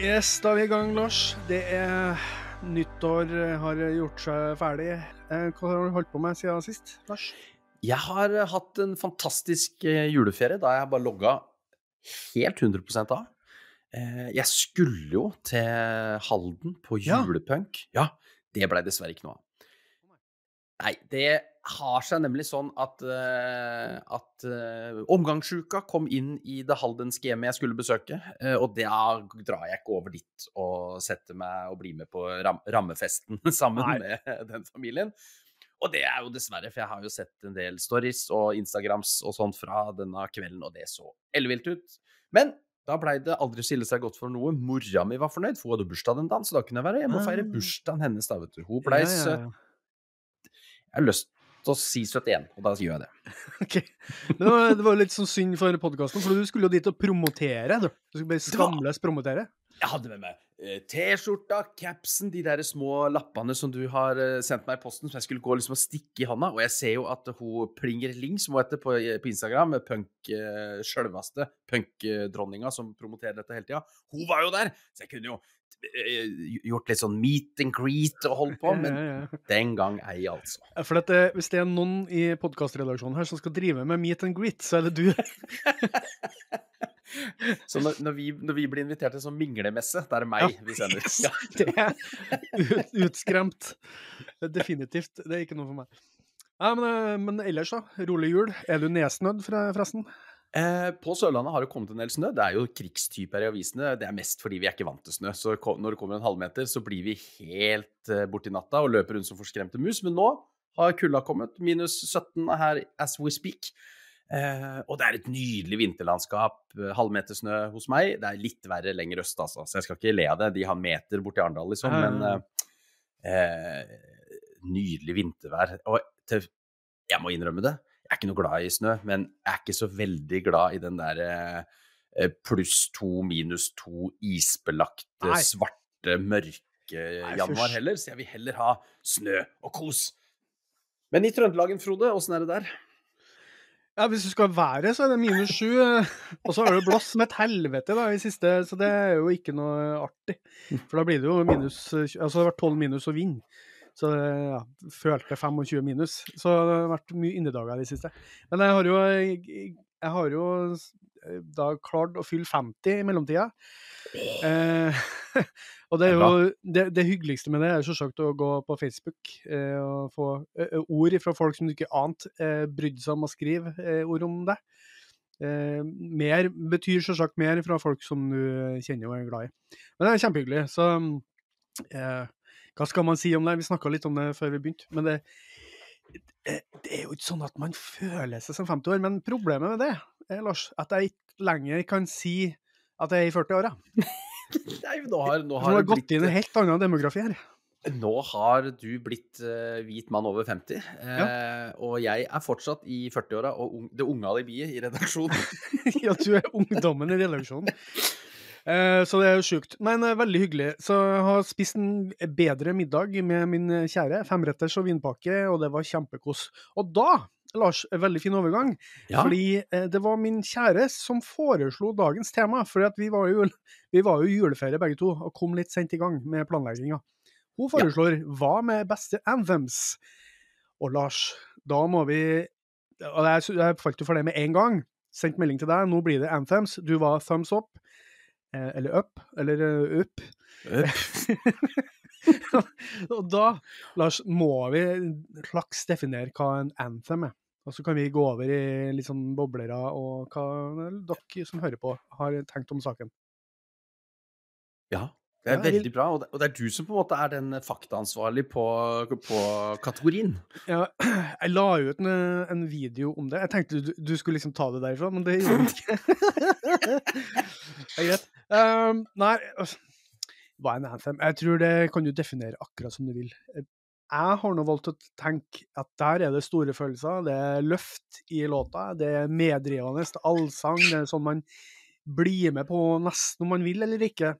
Yes, da er vi i gang, Lars. Det er nyttår har gjort seg ferdig. Eh, Hva har du holdt på med siden sist, Lars? Jeg har eh, hatt en fantastisk eh, juleferie da jeg bare logga helt 100 av. Eh, Jeg skulle jo til Halden på Ja. julepunk. Ja, det blei dessverre ikke noe av. Nei, det har seg nemlig sånn at, eh, at eh, omgangssjuka kom inn i det haldenske hjemmet jeg skulle besøke, eh, og da drar jeg ikke over dit og setter meg og blir med på ram rammefesten sammen Nei. med den familien. Og det er jo dessverre, for jeg har jo sett en del stories og Instagrams og sånt fra denne kvelden, og det så ellevilt ut. Men da blei det aldri skille seg godt for noe. Mora mi var fornøyd, for hun hadde bursdag den dagen, så da kunne jeg være hjemme og feire Ah. bursdagen hennes. da, vet du. Hun blei Ja, ja, ja. Jeg har lyst til å si 71, og da gjør jeg det. Ok. Men det var, det var litt sånn synd for podkasten, for du skulle jo dit og promotere. Du, du skulle bare skamløst promotere. Jeg hadde med meg eh, T-skjorta, capsen, de der små lappene som du har eh, sendt meg i posten, som jeg skulle gå liksom og stikke i hånda. Og jeg ser jo at hun Plinger Ling, som hun heter på, på Instagram, punk, sjølveste punkdronninga som promoterer dette hele tida, hun var jo der! Så jeg kunne jo eh, gjort litt sånn meet and greet og holdt på, men Ja, ja, ja. den gang ei, altså. For at, eh, hvis det er noen i podkastredaksjonen her som skal drive med meet and greet, så er det du. Så når, når, vi, når vi blir invitert til sånn minglemesse, da er det meg vi sender. yes. Ja. Det er utskremt. Definitivt. Det er ikke noe for meg. Ja, men, eh, men ellers, da? Rolig jul. Er du nedsnødd, forresten? Eh, på Sørlandet har det kommet en del snø. Det er jo krigstyper i avisene. Det er mest fordi vi er ikke vant til snø. Så når det kommer en halvmeter, så blir vi helt eh, borti natta og løper rundt som forskremte mus. Men nå har kulda kommet. Minus 17 er her as we speak. Eh, og det er et nydelig vinterlandskap. Eh, Halvmeter snø hos meg. Det er litt verre lenger øst, altså. Så jeg skal ikke le av det. De har meter borti Arendal, liksom. Men eh, eh, nydelig vintervær. Og til, jeg må innrømme det. Jeg er ikke noe glad i snø, men jeg er ikke så veldig glad i den der eh, pluss to, minus to, isbelagte, Nei. svarte, mørke Nei, januar heller. Så jeg vil heller ha snø og kos. Men i Trøndelagen, Frode, åssen er det der? Ja, Hvis du skal være, så er det minus sju. eh, Og så har det blåst som et helvete da, i siste, så det er jo ikke noe artig. For da blir det jo minus Altså det har vært 12 minus og vind. Så ja, følte 25 minus. Så det har vært mye innedager i det siste. Men jeg har jo, jeg, har jo da klart å fylle 50 i mellomtida. Eh, og det er jo det, det hyggeligste med det er selvsagt å gå på Facebook eh, og få eh, ord fra folk som du ikke ante eh, brydde seg om å skrive eh, ord om det. Eh, mer betyr selvsagt mer fra folk som du kjenner og er glad i. Men det er kjempehyggelig. Så eh, hva skal man si om det? Vi snakka litt om det før vi begynte. Men det, det, det er jo ikke sånn at man føler seg som 50 år. Men problemet med det, eh, Lars, at jeg ikke lenger kan si at jeg er i 40-åra. Nei, nå har, nå har det har det gått blitt inn en helt annen demografi her. Nå har du blitt uh, hvit mann over 50, eh, og jeg er fortsatt i 40-åra og un det unge alibiet i redaksjonen. ja, du er ungdommen i redaksjonen. Eh, så det er jo sjukt. Men eh, veldig hyggelig. Så jeg har spist en bedre middag med min kjære. Femretters og vinpakke, og det var kjempekos. Og da, Lars, veldig fin overgang. Ja. Fordi eh, det var min kjære som foreslo dagens tema. For vi var jo vi var jo i juleferie begge to, og kom litt sent i gang med planlegginga. Hun foreslår hva med beste anthems? Og Lars, da må vi Og jeg, jeg falt jo for det med en gang. Sendt melding til deg. Nå blir det anthems. Du var thumbs up. Eh, eller up. Eller up. up. og da, Lars, må vi slags definere hva en anthem er. Og så kan vi gå over i litt sånn boblere og hva dere som hører på, har tenkt om saken. Ja, det er veldig bra, og det, er du som på en måte er den faktaansvarlig på, på kategorien. Ja, jeg la ut en, en video om det. Jeg tenkte du, du skulle liksom ta det derfra, men det gjorde du ikke. er greit. Um, nei, altså, hva er en anthem? Jeg tror det kan du definere akkurat som du vil. Jeg har nå valgt å tenke at der er det store følelser. Det er løft i låta, det er meddrivende, det er allsang. Det er sånn man blir med på nesten om man vil eller ikke.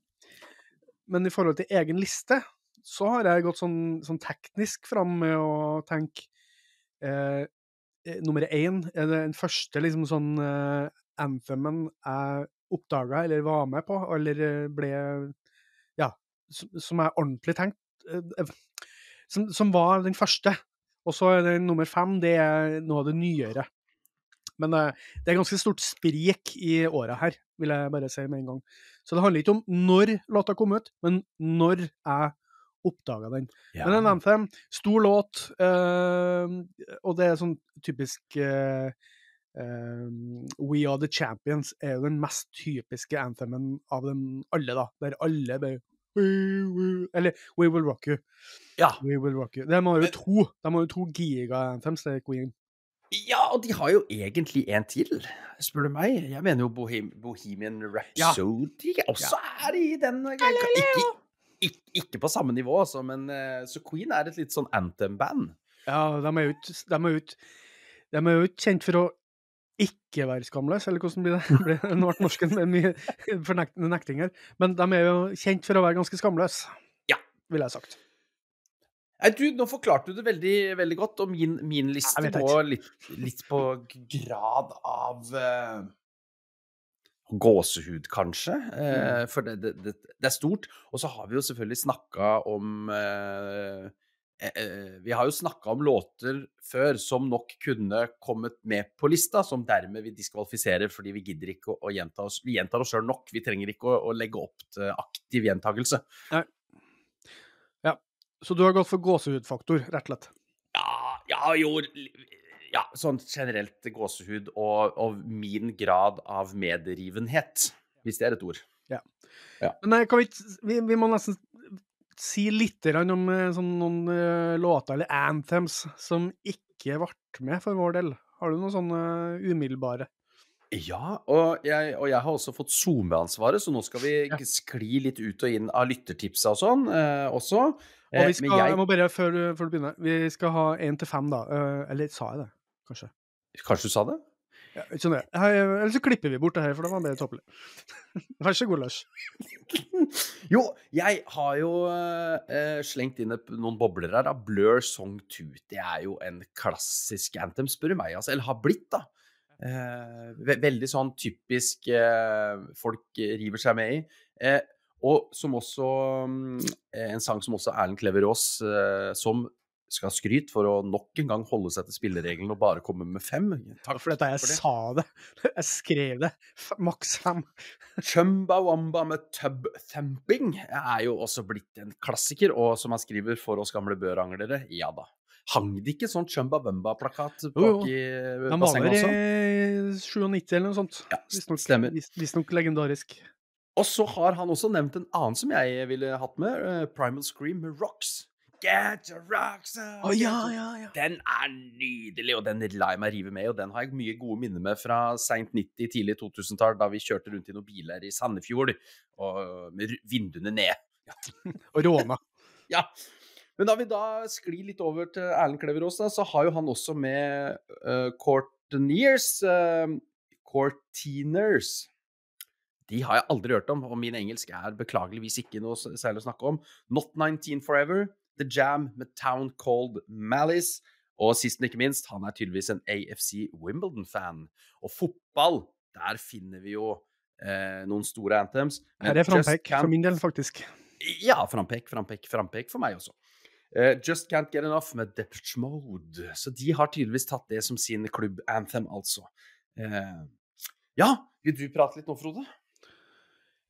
Men i forhold til egen liste, så har jeg gått sånn, sånn teknisk fram med å tenke eh, eh, Nummer én er det den første liksom sånn eh, anthemen jeg oppdaga eller var med på, eller eh, ble som, er ordentlig tenkt. eh, eh, Som, som var den første. Og så er den nummer fem, det er noe av det nyere. Men eh, det er ganske stort sprik i åra her, vil jeg bare si med en gang. Så det handler ikke om når låta kom ut, men når jeg oppdaga den. Ja. Men en anthem, stor låt, øh, og det er sånn typisk øh, We Are The Champions er jo den mest typiske anthemen av dem alle, da. Der alle bare Eller We Will Rock You. Ja. We Will Rock You. De har jo to De har jo to giga-anthems, det er Queen. Ja, og de har jo egentlig en til, spør du meg. Jeg mener jo Bohem Bohemian Rhapsody ja. også er i den eh, ikke, ikke, ikke på samme nivå, altså, men eh, Så Queen er et litt sånn anthem-band. Ja, de er jo ikke de er jo ikke kjent for å ikke være skamløs, eller hvordan blir det? Nå ble norsken med mye fornekt- nekting her. Men de er jo kjent for å være ganske skamløse, Ja. ville jeg sagt. Nei, du, nå forklarte du det veldig, veldig godt, og min, min liste går litt, litt på grad av uh, gåsehud, kanskje. Uh, for det, det, det, det er stort. Og så har vi jo selvfølgelig snakka om eh, Vi har jo snakka om låter før som nok kunne kommet med på lista, som dermed vi diskvalifiserer fordi vi gidder ikke å, å gjenta oss Vi gjentar oss sjøl nok. Vi trenger ikke å, å legge opp til aktiv gjentakelse. Nei. Ja. Så du har gått for gåsehudfaktor, rett og slett? Ja, ja, jo Ja, sånn generelt gåsehud og, og min grad av medrivenhet, hvis det er et ord. Ja, Men nei, kan vi, vi, vi må nesten si litt om eh, sånn, noen eh, låter, eller anthems, som ikke ble med for vår del. Har du noen sånne umiddelbare? Ja, og jeg, og jeg har også fått SoMe-ansvaret, så nå skal vi Ja. skli litt ut og inn av lyttertipsa og sånn eh, også. Og Eh, vi skal, jeg jeg må bare, før, før du begynner, vi skal ha én til fem, da. Eh, eller sa jeg det, kanskje? Kanskje du sa det? Ja, skjønner jeg. Eller så klipper vi bort det her, for det var bare tåpelig. Vær så god, Lars. Jo, jeg har jo eh, slengt inn noen bobler her. da. Blur Song 2. Det er jo en klassisk anthem, spør du meg. Altså, eller har blitt, da. Ve veldig sånn typisk eh, folk river seg med i. Og som også mm, En sang som også Erlend Kleverås, eh, som skal ha skryt for å nok en gang holde seg til spillereglene og bare komme med fem. Takk For dette, jeg sa det. Jeg skrev det. Maks fem. Chumba Wamba med Tub Thumping er jo også blitt en klassiker, og som han skriver for oss gamle børanglere, ja da. Hang det ikke sånn Chumba Wamba-plakat bak i bassenget også? bassenget var i 97 eller noe sånt. Ja, Visstnok stemmer. visstnok legendarisk. Og så har han også nevnt en annen som jeg ville hatt med, eh, Primal Scream med Rocks. Get your rocks on, Å ja, ja, ja. Den er nydelig, og den lar jeg meg rive med. Og den har jeg mye gode minner med fra seint 90-, tidlig 2000-tall, da vi kjørte rundt i noen biler i Sandefjord og med vinduene ned. Og råna. Ja. Men da vi da sklir litt over til Erlend Kleverås, da, så har jo han også med uh, Courteniers uh, Courteeners. De har jeg aldri hørt om, og min engelsk er beklageligvis ikke noe særlig å snakke om. Not 19 Forever, The Jam med Town Called Malice, og sist, men ikke minst, han er tydeligvis en AFC Wimbledon-fan. Og fotball, der finner vi jo eh, noen store anthems. Her er frampek, Can't- for min del, faktisk. ja, frampek, frampek, frampek for meg også. Uh, Just Can't Get Enough med Depeche Mode. Så de har tydeligvis tatt det som sin klubb-anthem, altså. Uh, ja, vil du prate litt nå, Frode?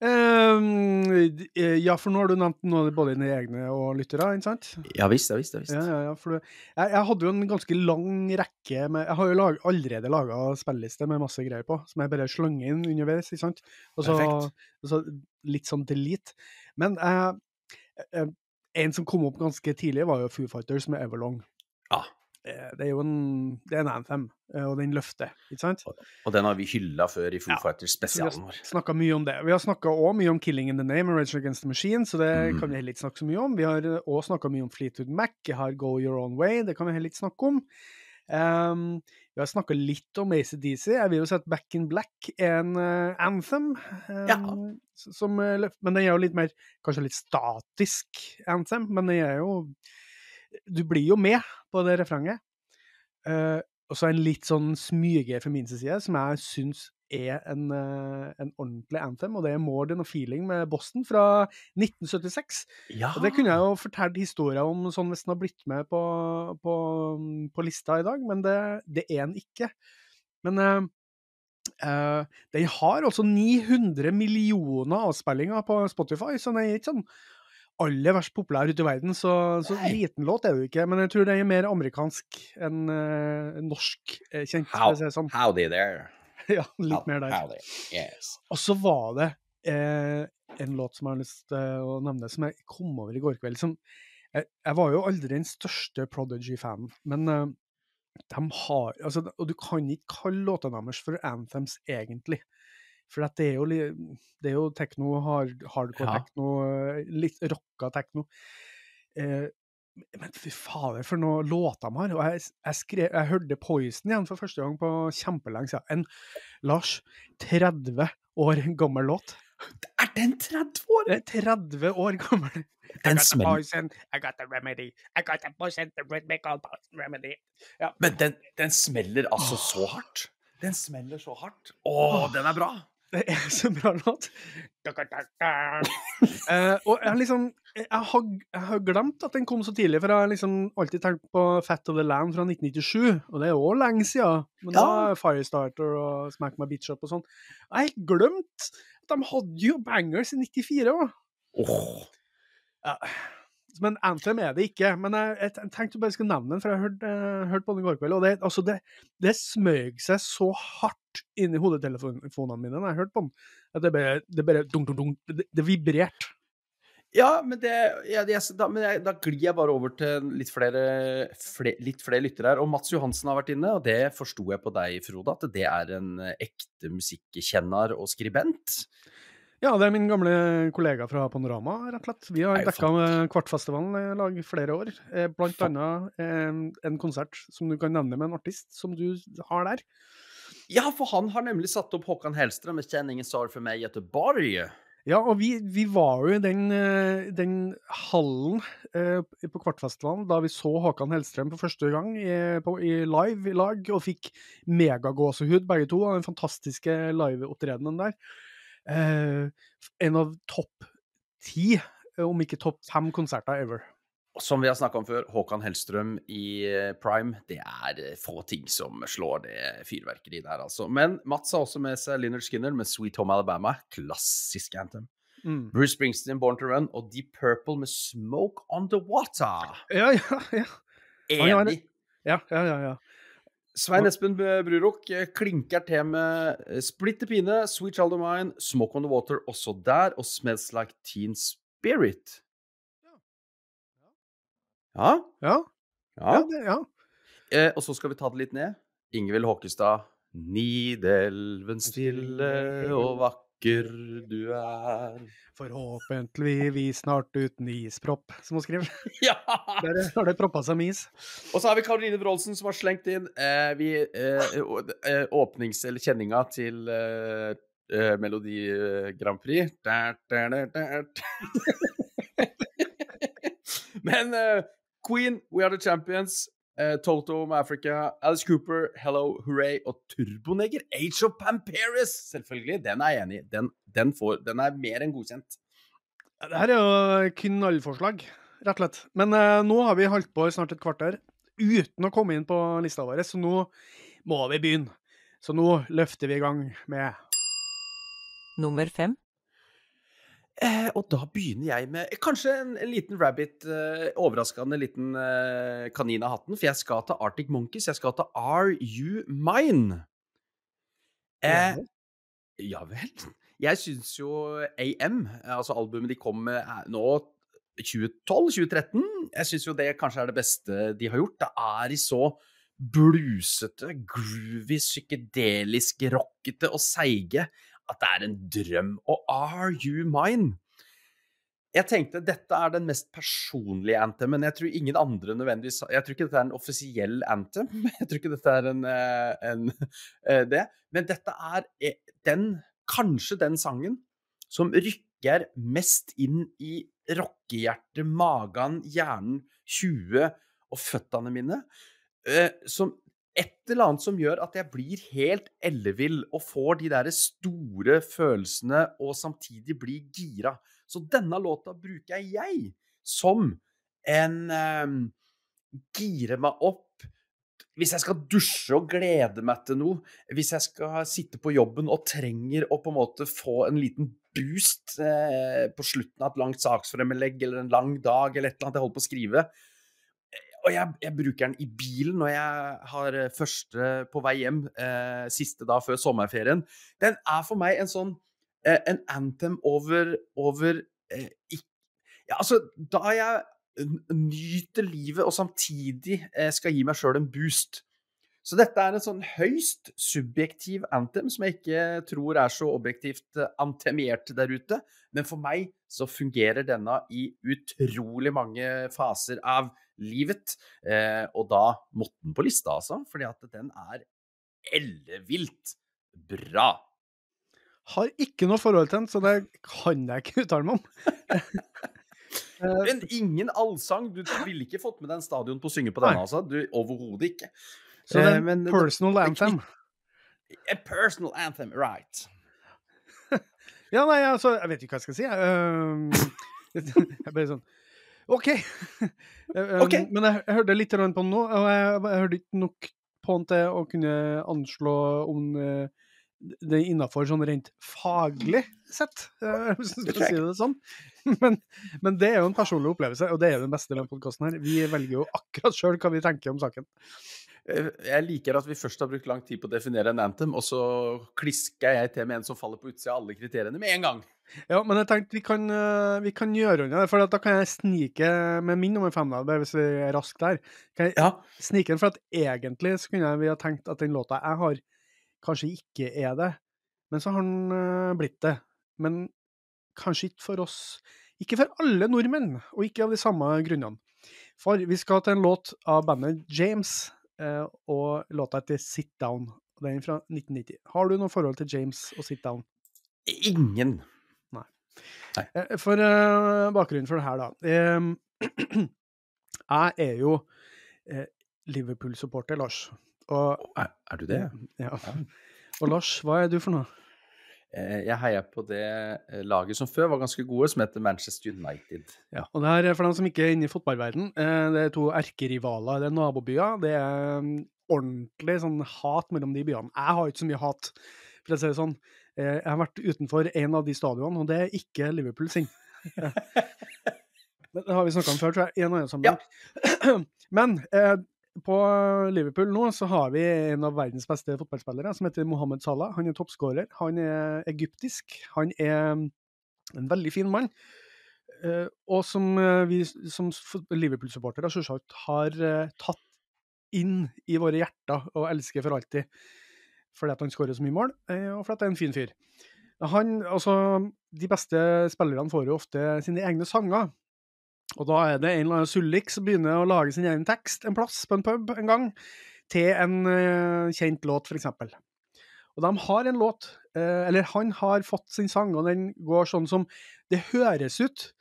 Eh, ja, for nå har du nevnt noe både dine egne og lyttere, ikke sant? Ja visst, ja visst. Ja, visst. Ja, ja, du, jeg, jeg hadde jo en ganske lang rekke med Jeg har jo lag, allerede laga spilleliste med masse greier på, som jeg bare slenger inn underveis, ikke sant? Og så, og så litt sånn delete. Men uh, uh, en som kom opp ganske tidlig, var jo Foo Fighters med Everlong. Ja. Eh, Det er jo en, det er en anthem, eh, og den løfter, ikke sant? Og den har vi hylla før i Foo Ja, Fighters Så vi har vår. mye om det. Vi har snakka òg mye om 'Killing in the Name' og 'Rage Against the Machine', så det Mm. kan vi heller ikke snakke så mye om. Vi har òg snakka mye om Fleetwood Mac, jeg har 'Go Your Own Way', det kan vi heller ikke snakke om. Um, vi har snakka litt om ACDC. Jeg vil jo si at 'Back in Black' er en uh, anthem. Um, ja. som, eh, men den er jo litt mer Kanskje litt statisk anthem, men den er jo Du blir jo med på det refrenget. Uh, og så en litt sånn smyge fra min side, som jeg syns er en, uh, en ordentlig anthem, og det er 'More Than a Feeling' med Boston fra 1976. Ja. Og det kunne jeg jo fortalt historier om sånn hvis den har blitt med på, på, på lista i dag, men det, det er den ikke. Men uh, Uh, den har altså 900 millioner avspillinger på Spotify, så den er ikke sånn aller verst populær ute i verden, så, så liten låt er det jo ikke. Men jeg tror den er mer amerikansk enn uh, norsk uh, kjent, How, si sånn. howdy there. Ja, litt How- mer der. Howdy. Yes. Og så var det eh, en låt som jeg har lyst til å nevne, som jeg kom over i går kveld. Som, jeg, jeg var jo aldri den største Prodigy-fanen, men uh, de har altså, Og du kan ikke kalle låtene deres for anthems, egentlig. For det er jo, det er jo tekno, hard, hardcore Ja. tekno, litt rocka tekno. Eh, men fy fader, for noen låter de har. Og jeg, jeg, skrev, jeg hørte Poison igjen for første gang på kjempelenge siden. En Lars, 30 år gammel låt. Er den 30 år? Det er 30 år gammel. Den smeller. I got the remedy, I got the poison, the rhythmical remedy. Men den, den smeller altså så hardt. Den smeller så hardt. Å, den er bra. Det er så bra låt. uh, og jeg liksom jeg har, jeg har glemt at den kom så tidlig, for jeg har liksom alltid tenkt på Fat of the Land fra 1997, og det er jo lenge siden. Men da Ja. er Firestarter og Smack My Bitch Up og sånn. Jeg har helt glemt at de hadde jo bangers i 94 òg. Ja. Men Anthem er det ikke. Men jeg, jeg, jeg tenkte jeg skulle nevne den, for jeg hørte, hørt hørte på den i går kveld. Og det, altså det, det smøg seg så hardt inn i hodetelefonene mine når jeg hørte på den, at det bare, det bare dunk, dunk, dunk, det, det vibrerte. Ja, men, det, ja, det, da, men jeg, da glir jeg bare over til litt flere, fle- litt flere lyttere her. Og Mats Johansen har vært inne, og det forsto jeg på deg, Frode, at det er en eh, ekte musikkjenner og skribent. Ja, det er min gamle kollega fra Panorama, rett og slett. Vi har dekka Kvartfestivalen i lag flere år. Blant Blant annet eh, en konsert som du kan nevne med en artist som du har der. Ja, for han har nemlig satt opp Håkan Hellstrøm med 'Kjenningen sorg for meg i Göteborg'. Ja, og vi, vi var jo i den, eh, den hallen eh, på Kvartfestivalen da vi så Håkan Hellstrøm for første gang i, på, i live i lag, og fikk megagåsehud begge to av den fantastiske liveopptredenen der. Eh, en av topp ti, om ikke topp fem konserter ever. Som vi har snakka om før, Håkan Hellstrøm i eh, Prime, det er eh, få ting som slår det fyrverkeriet der, altså. Men Mats har også med seg Leonard Skinner med Sweet Home Alabama, klassisk anthem. Mm. Bruce Springsteen, Born to Run, og Deep Purple med Smoke on the Water. Ja, ja, ja. Enig. ja, ja, ja, ja. Svein Espen Brurok eh, klinker til med eh, Splitter Pine, Sweet Child of Mine, Smoke on the Water også der, og Smells Like Teen Spirit. Ja, Ja, ja. ja, ja. Eh, og så skal vi ta det litt ned. Ingvild Håkestad. Nidelven stille og vakker du er. Forhåpentlig vi snart uten ispropp, som hun skriver. Ja! Der har det proppa seg med is. Og så har vi Karoline Wroldsen som har slengt inn eh, vi, eh, eh, åpnings- eller kjenninga til eh, eh, Melodi eh, Grand Prix. Der, der, der. Men Queen, We Are The Champions, Toto med Africa, Alice Cooper, Hello Hooray og Turboneger, Age of Pamperis! selvfølgelig. Den er jeg enig i. Den, den, får- den er mer enn godkjent. Det her er jo knallforslag, rett og slett. Men eh, nå har vi holdt på i snart et kvarter uten å komme inn på lista vår, så nå må vi begynne. Så nå løfter vi i gang med Nummer fem. Eh, og da begynner jeg med kanskje en, en liten rabbit, eh, overraskende liten eh, kanin av hatten, for jeg skal til Arctic Monkeys. Jeg skal til Are You Mine? Eh, ja vel. Jeg syns jo AM, altså albumet de kom med er nå 2012-2013, jeg syns jo det kanskje er det beste de har gjort. Det er i så blusete, groovy, psykedelisk, rockete og seige at det er en drøm. Og Are You Mine? Jeg tenkte dette er den mest personlige anthemen. Jeg tror ingen andre nødvendigvis Jeg tror ikke dette er en offisiell anthem. Jeg tror ikke dette er en, eh, en eh, det. Men dette er eh, den, kanskje den sangen som rykker mest inn i rockehjertet, magen, hjernen, huet og føttene mine. Som et eller annet som gjør at jeg blir helt ellevill og får de der store følelsene og samtidig blir gira. Så denne låta bruker jeg som en um, Gire meg opp hvis jeg skal dusje og glede meg til noe, hvis jeg skal sitte på jobben og trenger å på en måte få en liten boost eh, på slutten av et langt saksfremlegg eller en lang dag eller et eller annet jeg holder på å skrive, og jeg, jeg, bruker den i bilen når jeg har eh, første på vei hjem, eh, siste da før sommerferien. Den er for meg en sånn eh, en anthem over, over eh, ja, altså, Da jeg nyter livet og samtidig eh, skal gi meg sjøl en boost. Så dette er en sånn høyst subjektiv anthem som jeg ikke tror er så objektivt antemiert der ute. Men for meg så fungerer denne i utrolig mange faser av livet. Eh, og da måtte den på lista, altså. Fordi at den er ellevilt bra. Har ikke noe forhold til den, så det kan jeg ikke uttale meg om. Men ingen allsang. Du ville ikke fått med deg en stadion på å synge på denne, altså. Du, Overhodet ikke. Så det er en men, personal anthem? A personal anthem, right. Ja, nei, altså, jeg vet ikke hva jeg skal si. Jeg, jeg bare sånn OK. okay. Men jeg, jeg hørte litt på den nå, og jeg, jeg hørte ikke nok på den til å kunne anslå om det er innafor sånn rent faglig sett, hvis du skal si det sånn. Men, men, det er jo en personlig opplevelse, og det er jo den beste med podkasten her. Vi velger jo akkurat sjøl hva vi tenker om saken. Eh, jeg liker at vi først har brukt lang tid på å definere en anthem, og så klisker jeg til med en som faller på utsida av alle kriteriene med en gang. Ja, men jeg tenkte vi kan, eh, vi kan gjøre unna det, for da kan jeg snike med min nummer fem, da, hvis vi er raskt der. Kan jeg ja. snike den, for at egentlig så kunne vi ha tenkt at den låta jeg har, kanskje ikke er det, men så har den uh, blitt det. Men kanskje ikke for oss Ikke for alle nordmenn, og ikke av de samme grunnene. For vi skal til en låt av bandet James Eh, og låta heter Sit Down. Den er fra 1990. Har du noe forhold til James og Sit Down? Ingen. Nei. Nei. Eh, for uh, bakgrunnen for det her, da. jeg er jo Liverpool-supporter, Lars. Og, er, du det? Ja. Og Lars, hva er du for noe? Eh, jeg heier på det eh, laget som før var ganske gode, som heter Manchester United. Ja, og det her, For dem som ikke er inne i fotballverden, eh, det er to erkerivaler. Det er nabobyer. Det er mm, ordentlig sånn hat mellom de byene. Jeg har ikke så mye hat, for å si det sånn. Jeg har vært utenfor en av de stadionene, og det er ikke Liverpool sin. Det har vi snakka om før, tror jeg. i en annen sammenheng. Ja. Men på Liverpool nå så har vi en av verdens beste fotballspillere, som heter Mohammed Salah. Han er toppskårer. Han er egyptisk. Han er en veldig fin mann. Eh, og som eh, vi som Liverpool-supportere selvsagt har eh, tatt inn i våre hjerter og elsker for alltid. Fordi at han skårer så mye mål, og fordi at det er en fin fyr. Han, altså, de beste spillerne får jo ofte sine egne sanger. Og da er det en eller annen sullik som begynner å lage sin egen tekst en plass på en pub en gang, til en uh, kjent låt, f.eks. Og de har en låt, uh, eller han har fått sin sang, og den går sånn som det høres ut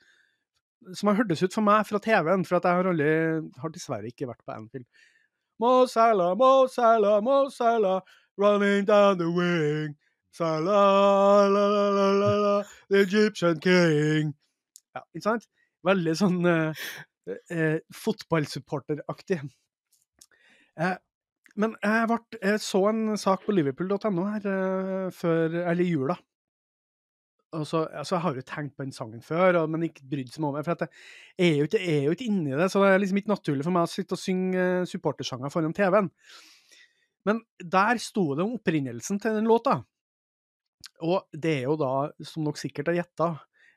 Som har hørtes ut for meg fra TV-en, for jeg har aldri Har dessverre ikke vært på Anfield. Mo Salah, Mo Salah, Mo Salah, running down the wing. Salah, la, la, la, la, la, the Egyptian king. Ja, ikke sant? Veldig sånn eh, eh, fotballsupporteraktig. Eh, men jeg, ble, jeg, så en sak på liverpool.no her eh, før, eller i jula. Altså, altså, jeg har jo tenkt på den sangen før, men ikke brydd meg om det. For jeg er jo ikke, er jo ikke inni det, så det er liksom ikke naturlig for meg å sitte og synge uh, supportersanger foran TV-en. Men der sto det om opprinnelsen til den låta. Og det er jo da, som dere sikkert har gjetta,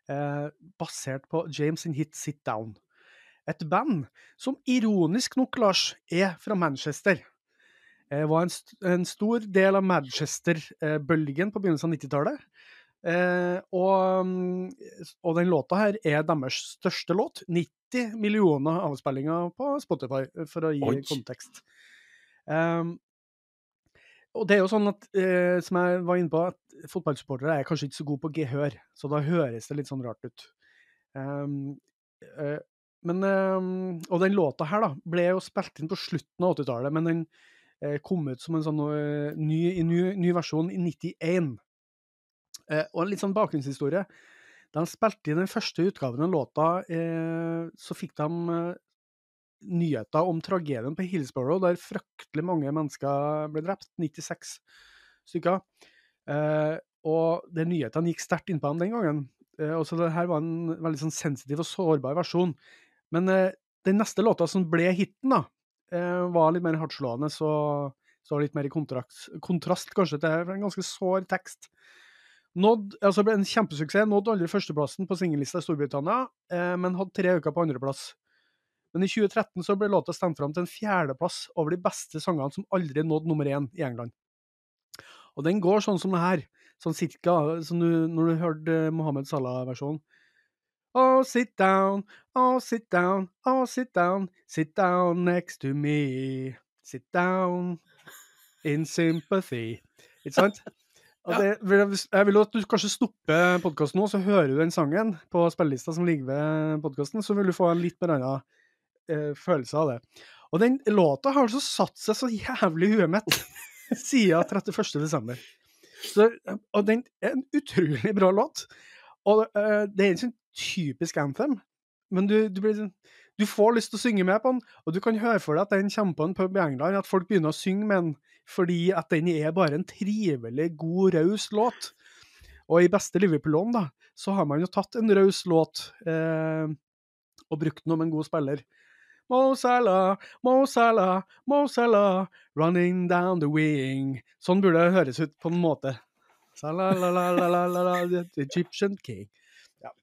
eh, basert på James sin hit Sit Down. Et band som ironisk nok, Lars, er fra Manchester. Eh, var en, st en, stor del av Manchester-bølgen på begynnelsen av 90-tallet. Eh, og, mm, og, den låta her er deres største låt. 90 millioner avspillinger på Spotify, for å gi Oi. kontekst. Um, og det er jo sånn at, eh, som jeg var inne på, at fotballsupportere er kanskje ikke så gode på gehør, så da høres det litt sånn rart ut. Um, uh, men um, Og den låta her, da, ble jo spilt inn på slutten av 80-tallet, men den uh, kom ut som en sånn uh, ny, ny, ny versjon i 91. Eh, og en litt sånn bakgrunnshistorie. Da de spilte inn den første utgaven av låta, eh, så fikk de nyheter om tragedien på Hillsborough, der fryktelig mange mennesker ble drept. 96 stykker. Eh, og de nyhetene gikk sterkt innpå ham den gangen. Eh, og så det her var en veldig sånn sensitiv og sårbar versjon. Men eh, den neste låta som ble hiten, da, var litt mer hardtslående, så står litt mer i kontrast, kontrast kanskje til en ganske sår tekst. Nådd, altså ble en kjempesuksess. Nådde aldri førsteplassen på singellista i Storbritannia, eh, men hadde tre uker på andreplass. Men i 2013 så ble låta stemt fram til en fjerdeplass over de beste sangene som aldri nådde nummer én i England. Og den går sånn som det her. Sånn cirka, som du, når du hørte Mohammed Salah-versjonen. Oh, sit down, oh, sit down, oh, sit down, sit down next to me. Sit down in sympathy. Ikke sant? Det, jeg vil at du kanskje stopper podkasten nå, så hører du den sangen på spillelista som ligger ved podkasten, så vil du få en litt mer annen eh, følelse av det. Og den låta har altså satt seg så jævlig i huet mitt siden 31.12. Og den er en utrolig bra låt. Og uh, det er en sånn typisk anthem, men du, du, blir, sånn, du, får lyst til å synge med på den, og du kan høre for deg at den kommer på en pub i England, at folk begynner å synge med den fordi at den er bare en trivelig, god, raus låt. Og i beste Liverpool-ånd, da, så har man jo tatt en raus låt eh, og brukt den om en god spiller. Mo Salah, Mo Salah, Mo Salah, running down the wing. Sånn burde det høres ut på en måte. Salah, la, la, la, la, la, la, Egyptian king. Ja.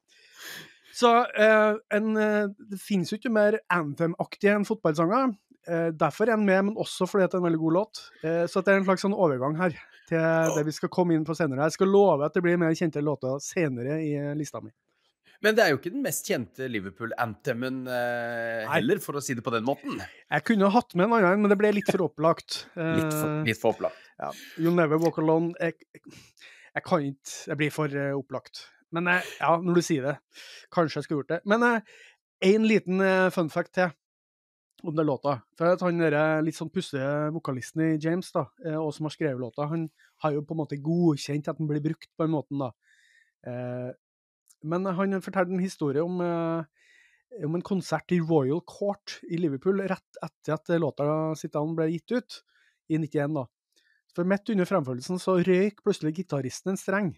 Så eh, en, det finnes jo ikke mer anthem-aktig enn fotballsanger. Eh, derfor er den med, men også fordi det er en veldig god låt. Eh, så det er en slags sånn overgang her til det vi skal komme inn på senere. Jeg skal love at det blir mer kjente låter senere i lista mi. Men det er jo ikke den mest kjente Liverpool-anthemen eh, heller, for å si det på den måten. Jeg kunne hatt med en annen, men det ble litt for opplagt. litt, for, litt for opplagt. Ja. You'll Never Walk Alone jeg, jeg, kan ikke Jeg blir for uh, opplagt. Men uh, ja, når du sier det. Kanskje jeg skulle gjort det. Men uh, en liten fun fact til om den låta. For at han der litt sånn pussige vokalisten i James, da, og som har skrevet låta, han har jo på en måte godkjent at den blir brukt på den måten, da. Men han fortalte en historie om, eh, om, en konsert i Royal Court i Liverpool rett etter at låta sitt an ble gitt ut, i 91. da. For midt under fremførelsen så røyk plutselig gitaristen en streng.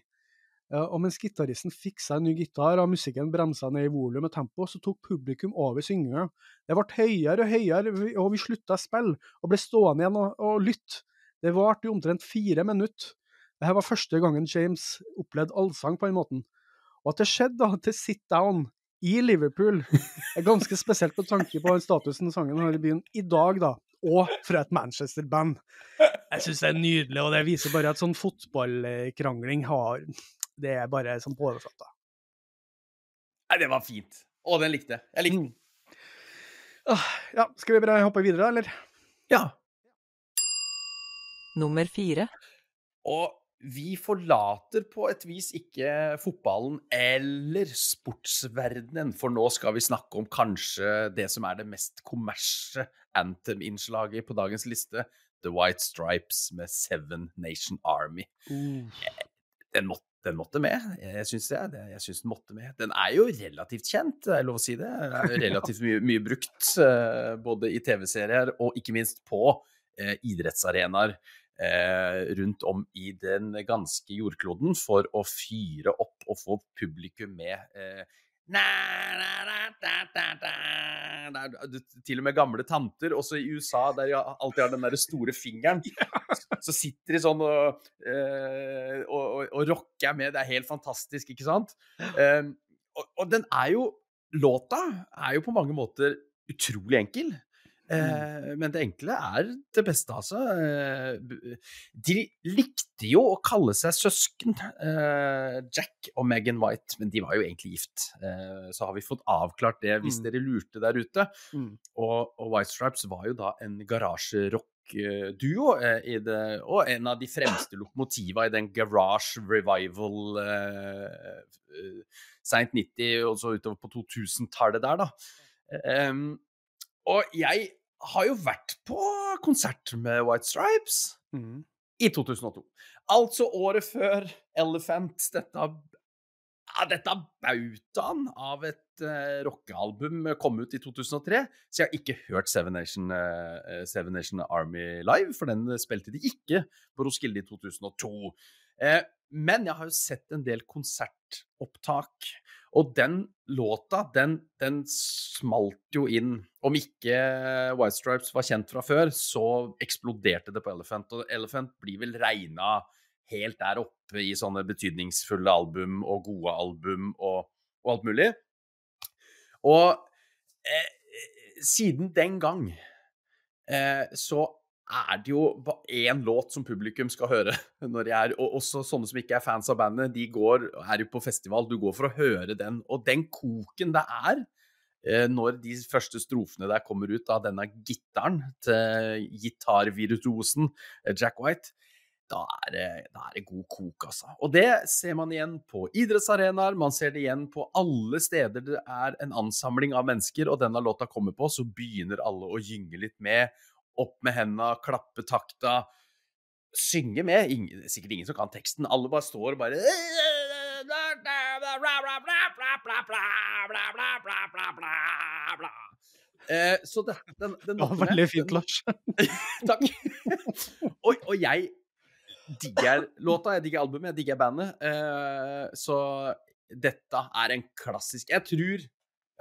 Og mens gitaristen fiksa en ny gitar og musikken bremsa ned i volum og tempo, så tok publikum over synginga. Det ble høyere og høyere, og vi slutta å spille, og ble stående igjen og, og lytte. Det varte i omtrent fire minutter. Dette var første gangen James opplevde allsang på den måten. Og at det skjedde da, til Sit Down i Liverpool, er ganske spesielt på tanke på den statusen sangen har i byen i dag, da. Og fra et Manchester-band. Jeg syns det er nydelig, og det viser bare at sånn fotballkrangling har Det er bare sånn på overflata. Nei, det var fint. Å, den likte jeg. Jeg likte den. Mm. Ja, skal vi bare hoppe videre, eller? Ja. Nummer fire. Og vi forlater på et vis ikke fotballen eller sportsverdenen, for nå skal vi snakke om kanskje det som er det mest kommersielle anthem-innslaget på dagens liste, The White Stripes med Seven Nation Army. Mm. Den, måtte, den, måtte med, jeg syns det. Jeg syns den måtte med. Den er jo relativt kjent, det er lov å si det. Relativt mye, mye brukt, eh, både i TV-serier og ikke minst på eh, idrettsarenaer rundt om i den ganske jordkloden for å fyre opp og få publikum med. Eh, til og med gamle tanter, også i USA, der de alltid har den der store fingeren. Så sitter de sånn og, øh, og, og, og rocker med. Det er helt fantastisk, ikke sant? Um, og, og, den er jo Låta er jo på mange måter utrolig enkel. Mm. Eh, men det enkle er det beste, altså. Eh, de likte jo å kalle seg søsken, eh, Jack og Megan White, men de var jo egentlig gift. Så har vi fått avklart det, hvis mm. dere lurte der ute. Mm. Og, og, White Stripes var jo da en garasjerock-duo, og en av de fremste lokomotiva i den garage revival seint 90 og så utover på 2000-tallet der, da. Um, og jeg har jo vært på konsert med White Stripes mm. i 2002. Altså året før Elephant, dette, ja, dette bautaen av et uh, rockealbum kom ut i 2003. Så jeg har ikke hørt Seven Nation, uh, Seven Nation Army live, for den spilte de ikke på Roskilde i 2002. Uh, men jeg har jo sett en del konsertopptak, og den låta, den, den smalt jo inn. Om ikke White Stripes var kjent fra før, så eksploderte det på Elephant. Og Elephant blir vel regna helt der oppe i sånne betydningsfulle album og gode album og, og alt mulig. Og eh, siden den gang eh, så er det jo én låt som publikum skal høre. når de er, og Også sånne som ikke er fans av bandet, de går, er jo på festival. Du går for å høre den. Og den koken det er eh, når de første strofene der kommer ut av denne gitaren til gitarvirtuosen eh, Jack White, da er, det, da er det god kok, altså. Og det ser man igjen på idrettsarenaer, man ser det igjen på alle steder det er en ansamling av mennesker, og denne låta kommer på, så begynner alle å gynge litt med opp med henda, klappe takta, synge med. Ingen, sikkert ingen som kan teksten. Alle bare står og bare eh, Så det, den, den Det var veldig fint, Lars. Takk. og, og jeg digger låta, jeg digger albumet, jeg digger bandet. Eh, så dette er en klassisk Jeg tror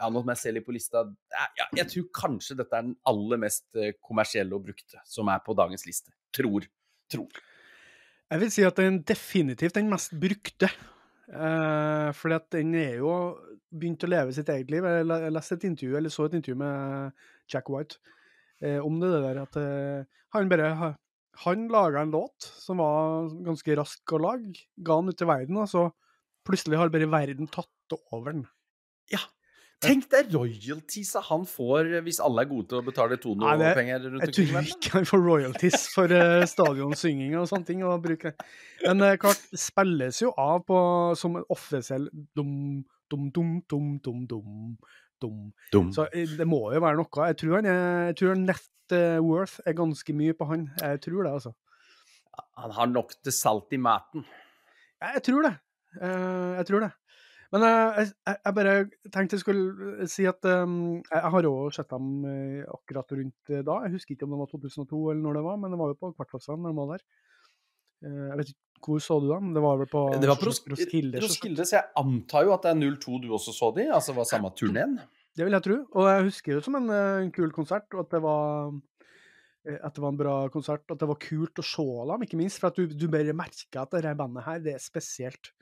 ja, nå må jeg se litt på lista. Ja, ja, jeg tror kanskje dette er den aller mest eh, kommersielle og brukte som er på dagens liste. Tror. Tror. Jeg vil si at den definitivt den mest brukte. Eh, fordi at den er jo begynt å leve sitt eget liv. Jeg leste et intervju, eller så et intervju med Jack White eh, om det der at eh, han bare Han laga en låt som var ganske rask å lage, ga den ut til verden, og så plutselig har bare verden tatt over den. Ja. Tenk deg royaltiesa han får hvis alle er gode til å betale Tono-penger rundt Jeg tror ikke han får royalties for uh, stadionsynging og sånne ting. Og bruke. Men uh, klart, spilles jo av på, som en offisiell dum, dum, dum, dum, dum, dum, dum. Dum. Så eh, det må jo være noe. Jeg tror, han er, jeg tror net eh, worth er ganske mye på han. Jeg tror det, altså. Han har nok til salt i maten. Jeg, tror det. Eh, jeg tror det. Men eh, jeg, jeg jeg bare tenkte jeg skulle si at um, jeg, har òg sett dem eh, akkurat rundt eh, da. Jeg husker ikke om det var 2002 eller når det var, men det var jo på Kvartflatsand når de var der. Eh, jeg vet ikke hvor så du dem? Det var vel på Det var på Roskilde? Roskilde, så jeg antar jo at det er 02 du også så de? Altså var samme turneen? Det vil jeg tro. Og jeg husker det som en, eh, en kul konsert, og at det var eh, at det var en bra konsert, at det var kult å se dem, ikke minst. For at du, du bare merker at dette bandet her, det er spesielt.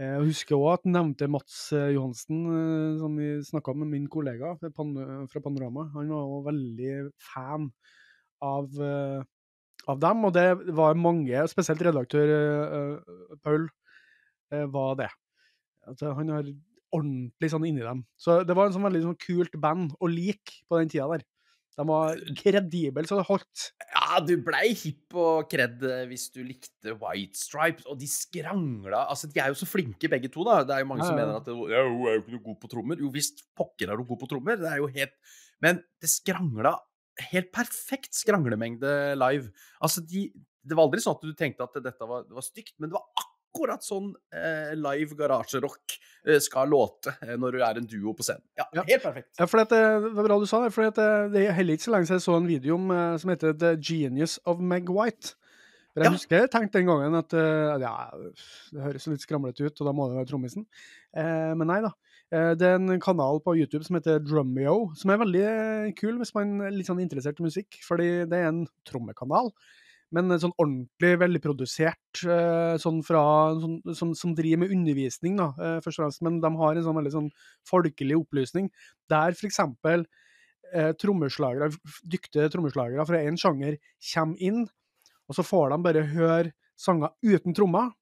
Eh, Jeg husker òg at han nevnte Mats eh, Johansen, eh, som vi snakka med min kollega fra Panorama. Han var òg veldig fan av, eh, av dem, og det var mange, spesielt redaktør eh, eh, Paul, eh, var det. Eh, han har ordentlig sånn inni dem. Så det var en sånn veldig sånn kult band å like på den tida der. De var kredible så det holdt. Ja, du blei hipp og kred eh, hvis du likte White Stripes, og de skrangla Altså, de er jo så flinke begge to, da. Det er jo mange som Ja, ja. mener at ja, hun er jo ikke noe god på trommer. Jo visst, pokker er hun god på trommer. Det er jo helt Men det skrangla helt perfekt skranglemengde live. Altså, de Det var aldri sånn at du tenkte at dette var, det var stygt, men det var akkurat sånn eh, live garasjerock eh, skal låte eh, når du er en duo på scenen. Ja, Ja. helt perfekt. Ja, for det, det var bra du sa det, for det, det er heller ikke så lenge siden jeg så en video om, eh, som heter The Genius of Meg White. For jeg Ja. husker jeg tenkte den gangen at eh, ja, det høres litt skramlete ut, og da må det være trommisen. Eh, men nei da. Eh, det er en kanal på YouTube som heter Drumeo, som er veldig eh, kul hvis man er litt sånn interessert i musikk. Fordi det er en trommekanal, men sånn ordentlig velprodusert, produsert, sånn fra, sånn, som, som driver med undervisning, da, eh, først og fremst. Men de har en sånn veldig sånn folkelig opplysning, der eksempel eh, trommeslagere, dyktige trommeslagere fra en sjanger kommer inn, og så får de bare høre sanger uten trommer,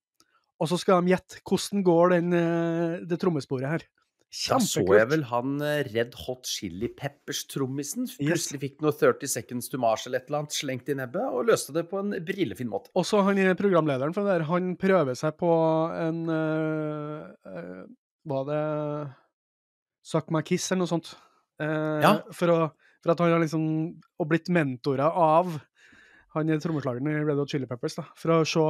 og så skal de gjette hvordan går den, eh, det trommesporet her. Da så jeg vel han eh, Red Hot Chili Peppers-trommisen. Plutselig fikk noe 30 Seconds to Mars eller et eller annet slengt i nebbet, og løste det på en brillefin måte. Også han er programlederen for det der, han prøver seg på en eh, eh, Var det Suck My Kiss eller noe sånt? Eh, Ja. For å For at han har liksom og blitt mentora av han er trommeslageren i Red Hot Chili Peppers, da, for å se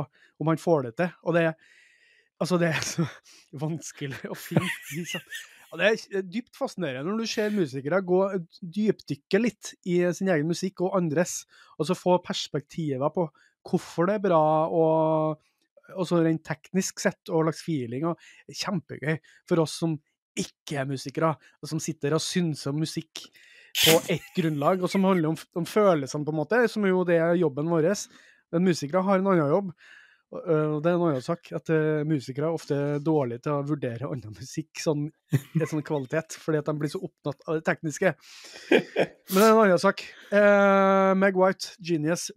om han får det til. Og det er Altså, det er så vanskelig å finne ja, Det er dypt fascinerende når du ser musikere gå dypdykke litt i sin egen musikk og andres, og så få perspektiver på hvorfor det er bra, og også rent teknisk sett, og slags feeling. og Kjempegøy for oss som ikke er musikere, og som sitter og synser om musikk på ett grunnlag, og som handler om, om følelsene, på en måte, som jo det er jobben vår. Men musikere har en annen jobb. Øh, det er en annen sak at øh, musikere er ofte dårlige til å vurdere annen musikk sånn, i sånn kvalitet, fordi at de blir så opptatt av det tekniske. Men det er en annen sak. Eh, Meg White, Genius.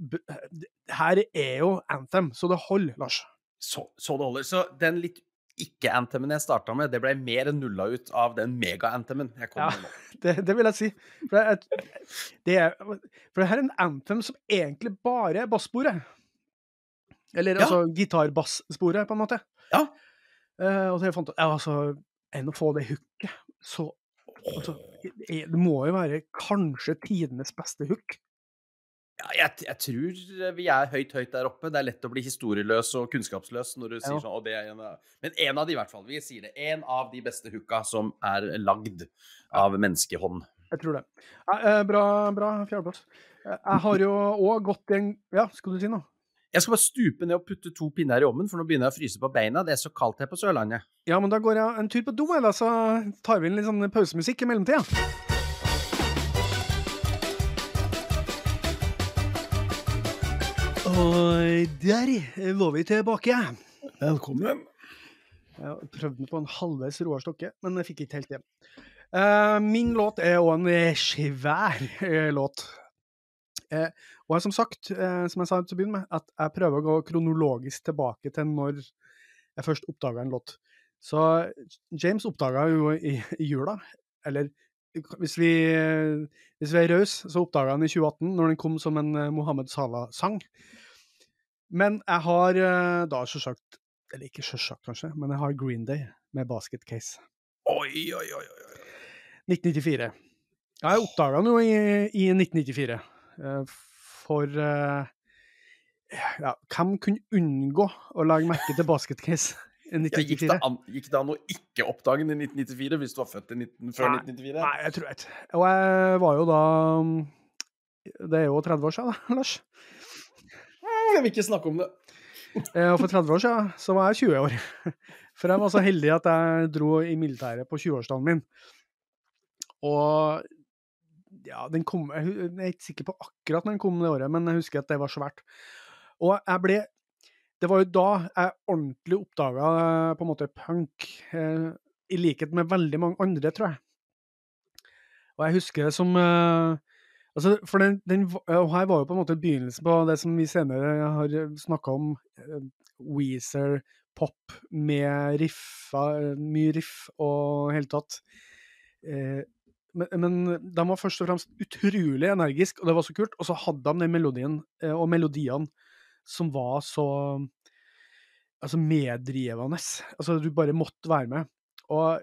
Her er jo Anthem, så det holder, Lars. Så, så det holder. Så den litt ikke-anthemen jeg starta med, det ble mer enn nulla ut av den mega-anthemen jeg kom Ja. med nå. Det, det vil jeg si. For det, er, det er, for det her er en anthem som egentlig bare er bassporet. Eller Ja. altså gitar-bass-sporet, på en måte. Ja. Uh, og så jeg fant Ja, altså, enn å få det hooket, så altså, det må jo være kanskje tidenes beste hook. Ja, jeg, jeg tror vi er høyt, høyt der oppe. Det er lett å bli historieløs og kunnskapsløs når du sier sånn. Og det er en men en av de, i hvert fall. Vi sier det. En av de beste hooka som er lagd av menneskehånd. Jeg tror det. Eh, bra, bra fjerdeplass. Eh, Jeg har jo òg gått i en Ja, skal du si noe? Jeg skal bare stupe ned og putte to pinner i ovnen, for nå begynner jeg å fryse på beina. Det er så kaldt her på Sørlandet. Ja, men da går jeg en tur på do, eller da, så tar vi inn litt sånn pausemusikk i mellomtida. Og der var vi tilbake. Velkommen. Jeg prøvde meg på en halvveis Roar Stokke, men jeg fikk ikke helt det. Eh, min låt er òg en svær eh, låt. Eh, og som sagt, eh, som jeg sa til å begynne med, at jeg prøver å gå kronologisk tilbake til når jeg først oppdaga en låt. Så James oppdaga jo i, i jula, eller hvis vi, hvis vi er rause, så oppdaga han i 2018, når den kom som en eh, Mohammed Salah-sang. Men jeg har eh, da sjølsagt Eller ikke sjølsagt, kanskje, men jeg har Green Day med Basket Case. Oi, oi, oi. oi. 1994. Ja, jeg oppdaga den jo i, i 1994. eh, For eh, ja, hvem kunne unngå å legge merke til Basket Case i Ja, gikk, det 1994? an, gikk det an å ikke oppdage den i 1994 hvis du var født i 19, før Nei. 1994? Nei, jeg tror ikke. Og jeg var jo da mm, Det er jo 30 år siden, da, Lars. Jeg vil ikke snakke om det. Eh, Og for 30 år siden så var jeg 20 år. For jeg var så heldig at jeg dro i militæret på 20-årsdagen min. Og ja, den kom Jeg jeg er ikke sikker på akkurat når den kom det året, men jeg husker at det var svært. Og jeg ble Det var jo da jeg ordentlig oppdaga på en måte punk, eh, i likhet med veldig mange andre, tror jeg. Og jeg husker det som eh, Altså, for den, den, og her var jo på en måte begynnelsen på det som vi senere har snakka om, eh, Weezer, pop med riffa, eh, mye riff og helt tatt. Eh, men, men de var først og fremst utrolig energiske, og det var så kult. Og så hadde de den melodien eh, og melodiene som var så altså meddrivende. Altså, du bare måtte være med. Og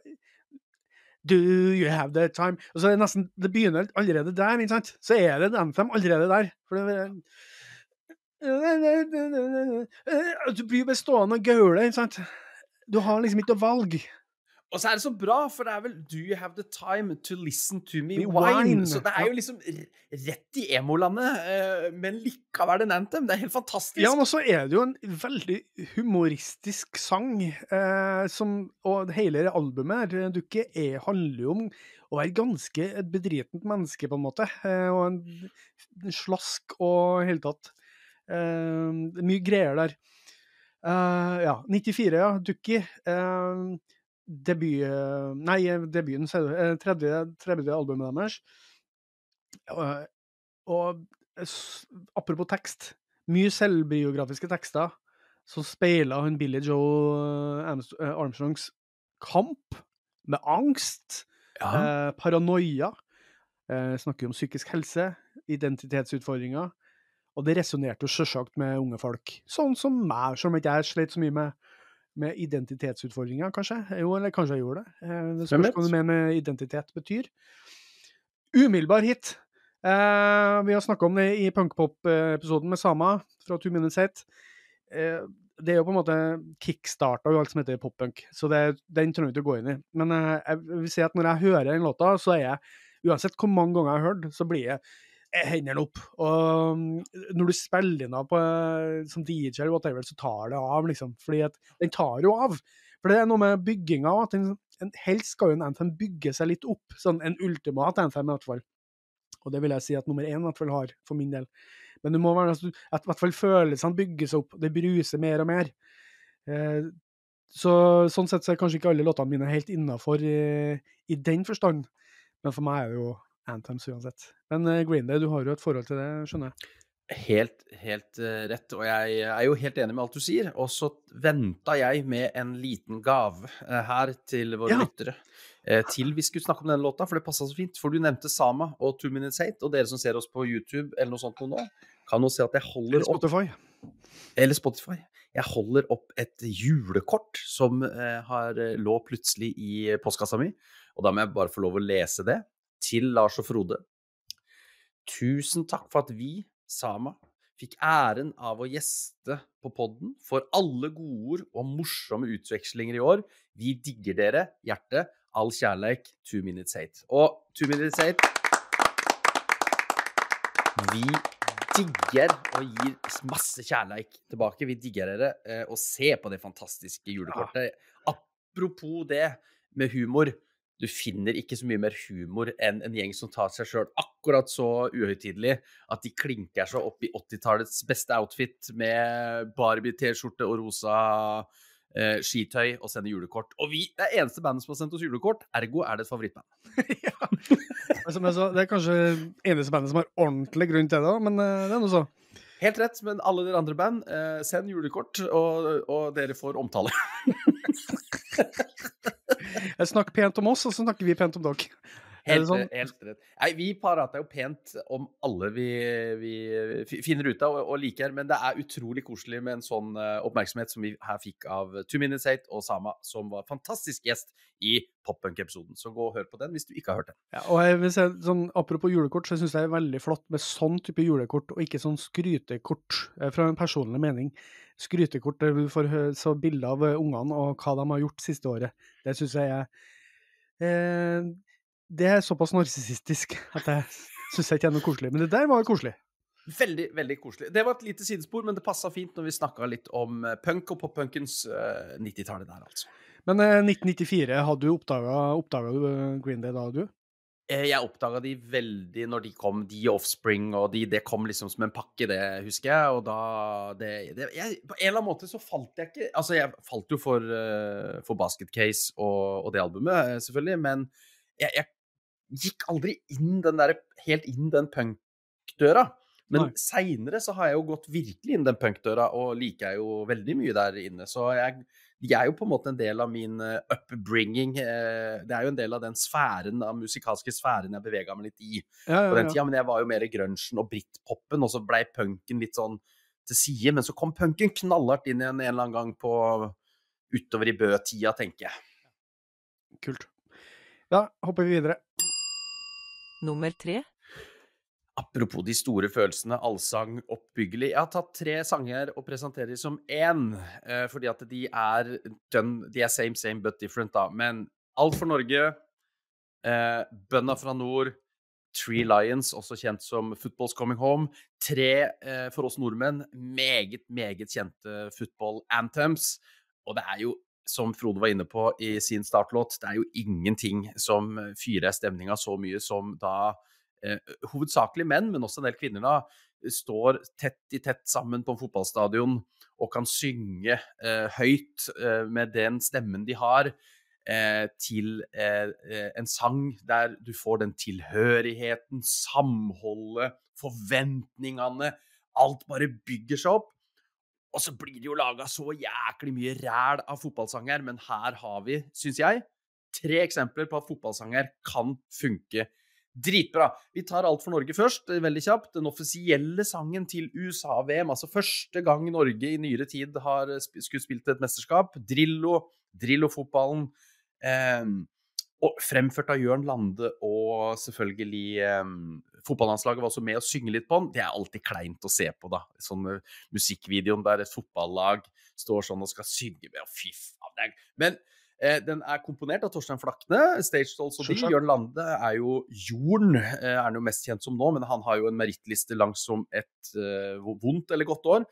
Do you have the time? Og så er det nesten Det begynner allerede der, ikke sant? Så er det en anthem allerede der. For det Du blir bestående stående og gaule, ikke sant? Du har liksom ikke noe valg. Og så er det så bra, for det er vel Do you have the time to listen to me Me wine? Så det er jo liksom rett i emolandet, eh, men likevel en anthem. Det er helt fantastisk. Ja, men så er det jo en veldig humoristisk sang, eh, som, og hele det albumet her, Dukke, er, handler jo om å være ganske et bedritent menneske, på en måte, eh, og en, en slask og i hele tatt. Eh, mye greier der. Eh, ja, 94, ja, Ducky. Eh, debut... Nei, debuten, sier du. eh, Tredje, tredje albumet deres. Og, og apropos tekst, mye selvbiografiske tekster som speiler han Billy Joe eh, Armstrongs kamp med angst, Ja. eh, paranoia, eh, snakker om psykisk helse, identitetsutfordringer, og det resonnerte jo selvsagt med unge folk, sånn som meg, selv om ikke jeg slet så mye med, med identitetsutfordringer, kanskje. Jo, eller kanskje jeg gjorde det. Eh, Det spørs hva du mener med identitet betyr. Umiddelbar hit. Eh, vi har snakka om det i punkpop-episoden med Sama fra Two Minutes Hate. Eh, det er jo på en måte kickstarta jo alt som heter poppunk, så det, den trenger du ikke å gå inn i. Men eh, jeg vil si at når jeg hører den låta, så er jeg Uansett hvor mange ganger jeg har hørt, så blir jeg hendene opp. Og mm, når du spiller på, eh, som DJ whatever, så tar det av, liksom. Fordi at den tar jo av. For det er noe med bygginga den, helst skal jo en anthem bygge seg litt opp. Sånn en ultimat anthem, i hvert fall. Og det vil jeg si at nummer én i hvert fall har, for min del. Men det må være altså, at i hvert fall følelsene seg opp, det bruser mer og mer. Eh, så sånn sett så er kanskje ikke alle låtene mine helt innafor i, i den forstand. Men for meg er det jo anthems uansett. Men eh, Green Day, du har jo et forhold til det, skjønner jeg. Helt, helt uh, rett, og jeg er jo helt enig med alt du sier. Og så venta jeg med en liten gave her til våre Ja. lyttere. til vi skulle snakke om denne låta, for det passa så fint. For du nevnte Sama og Two Minutes Hate, og dere som ser oss på YouTube eller noe sånt nå, kan jo se at jeg holder opp Spotify. eller Spotify. Jeg holder opp et julekort som eh, har, eh, lå plutselig i postkassa mi. Og da må jeg bare få lov å lese det. Til Lars og Frode. Tusen takk for at vi, Sama, fikk æren av å gjeste på podden for alle godord og morsomme utvekslinger i år. Vi digger dere. Hjerte. All kjærleik. Two minutes hate. Og two minutes hate Vi digger og gir masse kjærleik tilbake. Vi digger dere. eh, Og se på det fantastiske julekortet. Apropos det med humor. Du finner ikke så mye mer humor enn en gjeng som tar seg sjøl akkurat så uhøytidelig at de klinker seg opp i 80-tallets beste outfit med Barbie-T-skjorte og rosa eh, skitøy og sender julekort. Og vi det er eneste bandet som har sendt oss julekort, ergo er det et favorittband. ja. Som jeg sa, det er kanskje eneste bandet som har ordentlig grunn til det, men eh, det er noe så. Helt rett, men alle dere andre band, eh, send julekort, og, og dere får omtale. Jeg snakker pent om oss, og så snakker vi pent om dere. Helt, sånn? helt rett. Nei, vi prater jo pent om alle vi, vi finner ut av og, og liker, men det er utrolig koselig med en sånn eh, oppmerksomhet som vi her fikk av Two Minutes Eight og Sama, som var fantastisk gjest i Poppunk-episoden. Så gå og hør på den hvis du ikke har hørt den. Ja, og jeg vil si, sånn, Apropos julekort, så syns jeg det er veldig flott med sånn type julekort, og ikke sånn skrytekort, eh, fra en personlig mening. Skrytekort der du får så bilder av eh, ungene og hva de har gjort siste året. Det syns jeg er eh, Det er såpass narsissistisk at jeg syns ikke er noe koselig. Men det der var koselig. Veldig, veldig koselig. Det var et lite sidespor, men det passa fint når vi snakka litt om eh, punk og poppunkens uh, 90-tallet der, altså. Men uh, 1994, hadde du oppdaga, eh, Green Day da, du? Eh, Jeg oppdaga de veldig når de kom, de Offspring, og de, det kom liksom som en pakke, det husker jeg. Og da det, det, jeg, På en eller annen måte så falt jeg ikke Altså, jeg falt jo for, eh, for Basket Case og, og det albumet, eh, selvfølgelig, men jeg, jeg gikk aldri inn den der, helt inn den punkdøra. Men seinere så har jeg jo gått virkelig inn den punkdøra, og liker jeg jo veldig mye der inne. Så jeg, de er jo på en måte en del av min eh, upbringing. eh, Det er jo en del av den sfæren, av musikalske sfæren jeg bevega meg litt i Ja, på ja, den ja. tida. Men jeg var jo mer grunchen og britpopen, og så blei punken litt sånn til side. Men så kom punken knallhardt inn igjen en eller annen gang på utover i Bø-tida, tenker jeg. Kult. Da hopper vi videre. Nummer tre. Apropos de store følelsene, allsang, oppbyggelig. Jeg har tatt tre sanger og presenterer dem som én, eh, fordi at de er, de er same, same but different, da. Men Alt for Norge, Bønna Bønda fra nord, Three Lions, også kjent som Football's Coming Home. Tre, eh, for oss nordmenn, meget, meget kjente football anthems. Og det er jo, som Frode var inne på i sin startlåt, det er jo ingenting som fyrer stemninga så mye som da eh, hovedsakelig menn, men også en del kvinner, da, står tett i tett sammen på en fotballstadion og kan synge eh, høyt eh, med den stemmen de har, eh, til eh, eh, en sang der du får den tilhørigheten, samholdet, forventningene. Alt bare bygger seg opp. Og så blir det jo laga så jæklig mye ræl av fotballsanger, men her har vi, syns jeg, tre eksempler på at fotballsanger kan funke dritbra. Vi tar Alt for Norge først, eh, veldig kjapt. Den offisielle sangen til USA-VM, altså første gang Norge i nyere tid har sp- skulle spilt et mesterskap. Drillo, Drillo-fotballen. Eh, Og fremført av Jørn Lande og selvfølgelig eh, Fotballandslaget var også med å synge litt på den. Det er alltid kleint å se på, da. Sånn musikkvideoen der et fotballag står sånn og skal synge med, og fy faen. Men uh, den er komponert av Torstein Flakne. Stage Dolls og de. Jørn Lande er jo Jorden, uh, er han jo mest kjent som nå, men han har jo en merittliste langt som et vondt eller godt år.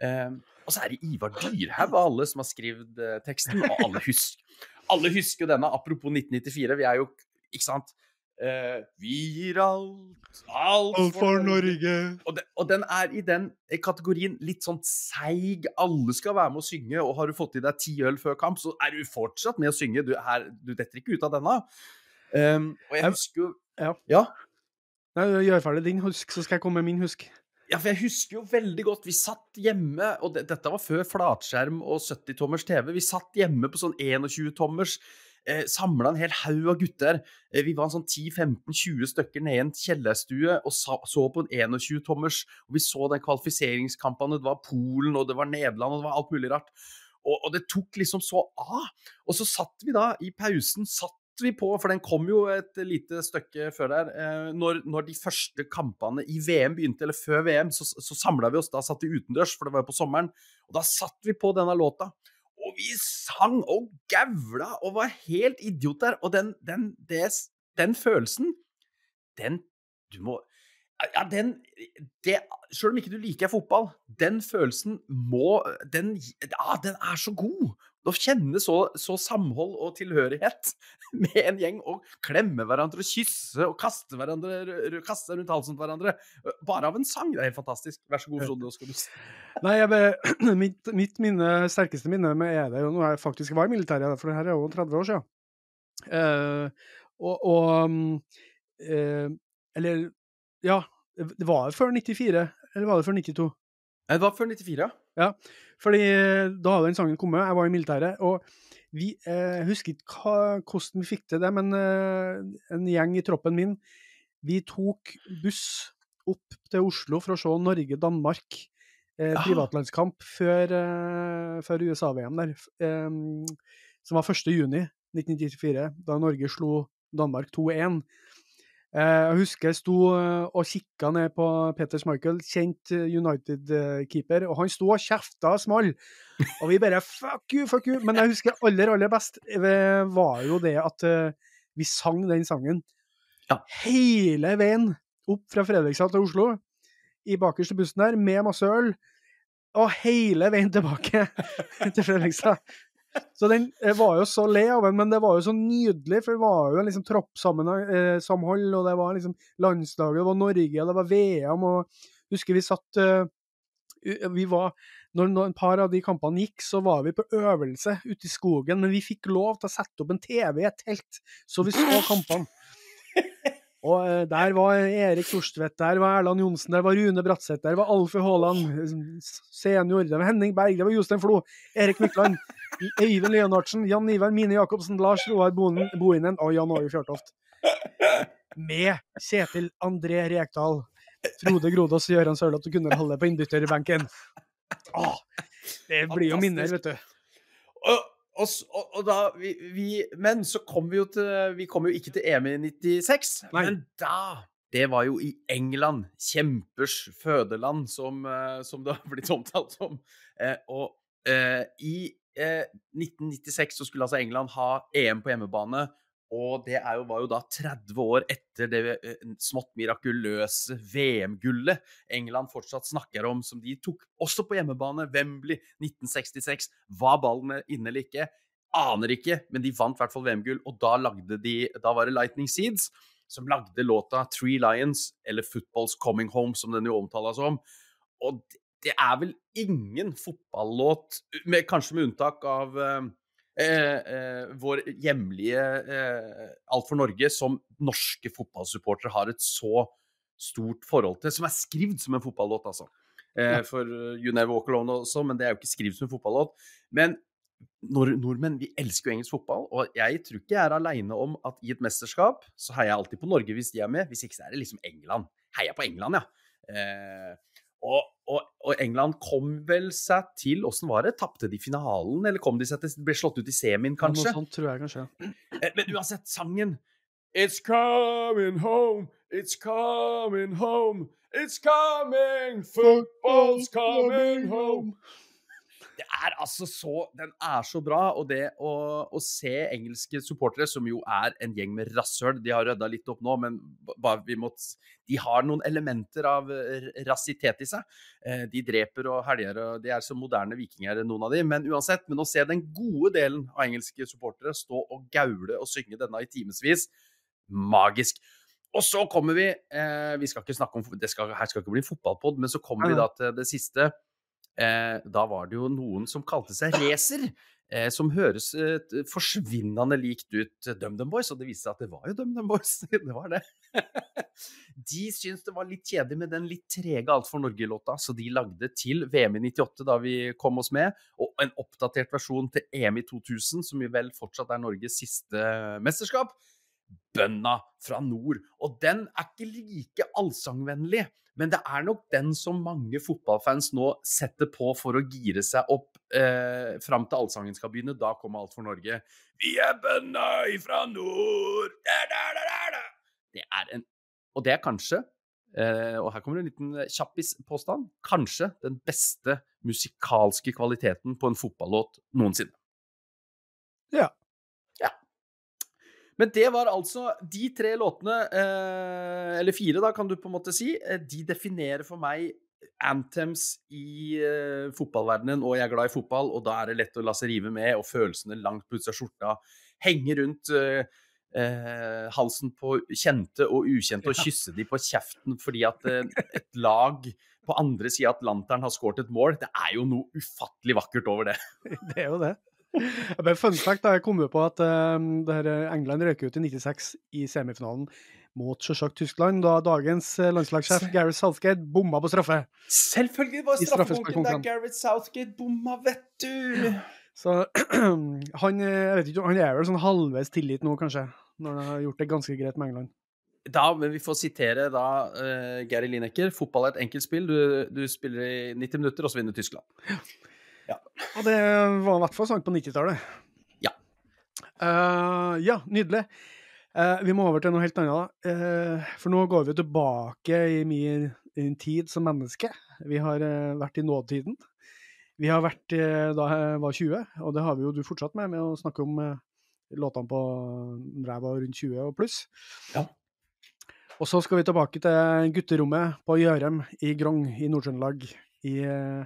Eh, og så er det Ivar Dyrhaug av alle som har skrevet teksten, og alle husker, alle husker denne. Apropos 1994, vi er jo Ikke sant? Eh, vi gir alt, alt, Alt for Norge. Og, den- og den er i den eh, kategorien litt sånn seig. Alle skal være med å synge, og har du fått i deg ti øl før kamp, så er du fortsatt med å synge. Du, her, du detter ikke ut av denne. Um, og Jeg- husker jo Ja. ja. Nei, Gjør ferdig din husk, så skal jeg komme med min husk. Ja, for jeg husker jo veldig godt Vi satt hjemme, og det, dette var før flatskjerm og 70-tommers TV. Vi satt hjemme på sånn 21-tommers. Eh, Samla en hel haug av gutter. Eh, vi var en sånn 10-15-20 stykker nede i en kjellerstue og sa, så på en 21-tommers. Og vi så den kvalifiseringskampene. Det var Polen, og det var Nederland, og det var alt mulig rart. Og, og det tok liksom så av. Og så satt vi da, i pausen, satt vi på, for den kom jo et lite stykke før der, eh, når, når de første kampene i VM begynte, eller før VM, så, så samla vi oss. Da satt vi utendørs, for det var jo på sommeren. Og da satt vi på denne låta. Og vi sang og gavla og var helt idioter. Og den, den, det, den følelsen, den Du må ja, den det, Selv om ikke du liker fotball, den følelsen må Den, ja, den er så god! Å kjenne så, så samhold og tilhørighet med en gjeng, og klemme hverandre og kysse og kaste, hverandre, kaste rundt halsen på hverandre. Bare av en sang. Det er helt fantastisk. Vær så god, Frode. Skal du Nei, be, mitt, mitt minne, sterkeste minne med er det jo når jeg faktisk var i militæret, for det her er jo 30 år siden. Uh, og, og eh, Eller, ja, det var jo før 94, eller var det før 92? Nei, Det var før 94, ja. Fordi eh, da hadde den sangen kommet, jeg var i militæret, og vi eh, husker ikke hvordan vi fikk til det, men eh, en gjeng i troppen min, vi tok buss opp til Oslo for å se Norge-Danmark, eh, privatlandskamp før, før USA-VM der, som var 1. juni 1994, da Norge slo Danmark 2-1. Eh, Jeg husker jeg sto eh, og kikka ned på Peter Schmeichel, kjent eh, United-keeper, og han sto og kjefta og small. Og vi bare fuck you, fuck you. Men jeg husker aller, aller best var jo det at vi sang den sangen Ja. hele veien opp fra Fredrikstad til Oslo, i bakerste bussen der, med masse øl, og hele veien tilbake til Fredrikstad. Så den var jo så lei av den, men det var jo så nydelig, for det var jo en liksom troppsamhold, og det var liksom landslaget, det var Norge, det var VM, og husker vi satt eh, vi var, når, når et par av de kampene gikk, så var vi på øvelse ute i skogen, men vi fikk lov til å sette opp en TV i et telt, så vi så kampene. Og eh, der var Erik Thorstvedt, der var Erland Johnsen, der var Rune Bratseth, der var Alfie Haaland senior, det var Henning Berg, det var Jostein Flo, Erik Mykland, Øyvind Leonardsen, Jan Ivar Mine Jacobsen, Lars Roar Boinen, Bohinen og Jan Åge Fjørtoft. Med Kjetil André Rekdal, Frode Grodås, Gøran Sørloth og Gunnar Halle på innbytterbenken. Åh, det blir jo minner, vet du. Og, og, da vi, vi, Men så kom vi jo til Vi kom jo ikke til EM i 96, Nei. men da Det var jo i England. Kjempers fødeland, som, eh, som det har blitt omtalt som. Eh, og eh, i eh, 1996 så skulle altså England ha EM på hjemmebane. Og det jo, var jo da 30 år etter det eh, smått mirakuløse VM-gullet England fortsatt snakker om, som de tok også på hjemmebane. Wembley 1966. Var ballen inne eller ikke? Aner ikke, men de vant i hvert fall VM-gull. Og da lagde de Da var det Lightning Seeds som lagde låta Three Lions, eller Football's Coming Home, som den jo omtales som. Og det- er vel ingen fotballåt, kanskje med unntak av eh, vår hjemlige eh, Alt for Norge, som norske fotballsupportere har et så stort forhold til, som er skrevet som en fotballåt, altså. Eh, for eh, You Never Walk Alone også, men det er jo ikke skrevet som en fotballåt. Men nord nordmenn vi elsker jo engelsk fotball, og jeg tror ikke jeg er aleine om at i et mesterskap så heier jeg alltid på Norge hvis de er med. Hvis ikke så er det liksom England. Heier på England, ja. Eh, Og, og, og England kom vel seg til Åssen var det? Tapte de finalen, eller kom de seg til ble slått ut i semien, kanskje? Noe sånt tror jeg kanskje. Eh, Men uansett, sangen It's coming home, it's coming home, it's coming, football's coming home. Det er altså så Den er så bra, og det å, å se engelske supportere, som jo er en gjeng med rasshøl De har rydda litt opp nå, men bare vi må, de har noen elementer av eh, rasitet i seg. Eh, De dreper og helger, og de er så moderne vikinger, noen av de. Men uansett, men å se den gode delen av engelske supportere stå og gaule og synge denne i timevis, magisk. Og så kommer vi eh, Vi skal ikke snakke om det skal, Her skal ikke bli en fotballpod, men så kommer vi da til det siste. Eh, da var det jo noen som kalte seg racer. Eh, som høres eh, forsvinnende likt ut DumDum Boys, og det viste seg at det var jo DumDum Boys. det var det. de syntes det var litt kjedelig med den litt trege Alt for Norge-låta, så de lagde til VM i 98, da vi kom oss med, og en oppdatert versjon til EM i 2000, som jo vel fortsatt er Norges siste mesterskap. Bønna fra nord. Og den er ikke like allsangvennlig, men det er nok den som mange fotballfans nå setter på for å gire seg opp eh, fram til allsangen skal begynne. Da kommer Alt for Norge. Vi er bønna ifra nord da, da, da. Det er en Og det er kanskje, eh, og her kommer en liten kjappis-påstand, kanskje den beste musikalske kvaliteten på en fotballåt noensinne. Ja. Men det var altså de tre låtene, eh, eller fire da, kan du på en måte si, eh, de definerer for meg anthems i eh, fotballverdenen, og jeg er glad i fotball, og da er det lett å la seg rive med, og følelsene langt på utsida av skjorta, henger rundt eh, halsen på kjente og ukjente, og kysse de på kjeften fordi at et lag på andre sida av Atlanteren har skåret et mål. Det er jo noe ufattelig vakkert over det. Det er jo det. Bare Fun fact, da, jeg kom jo på at det her England røk ut i 96 i semifinalen mot selvsagt Tyskland, da dagens eh, landslagssjef Gareth Southgate bomma på straffe. Selvfølgelig var straffekonken der. Gareth Southgate bomma, vet du! Så han, eh, jeg vet ikke, han er vel sånn halvveis tilgitt nå, kanskje, når han har gjort det ganske greit med England. Da, men vi får sitere da uh, Gary Lineker. Fotball er et enkelt spill. Du, du spiller i 90 minutter, og så vinner Tyskland. Og det var i hvert fall sant på 90-tallet. Ja. Uh, ja, nydelig. Uh, vi må over til noe helt annet. da. Uh, for nå går vi tilbake i min, i min tid som menneske. Vi har vært i nåtiden. Vi har vært da jeg var 20, og det har vi jo du fortsatt med, med å snakke om låtene på ræva rundt 20 og pluss. Ja. Og så skal vi tilbake til gutterommet på Gjørem i Grong i Nord-Trøndelag i eh,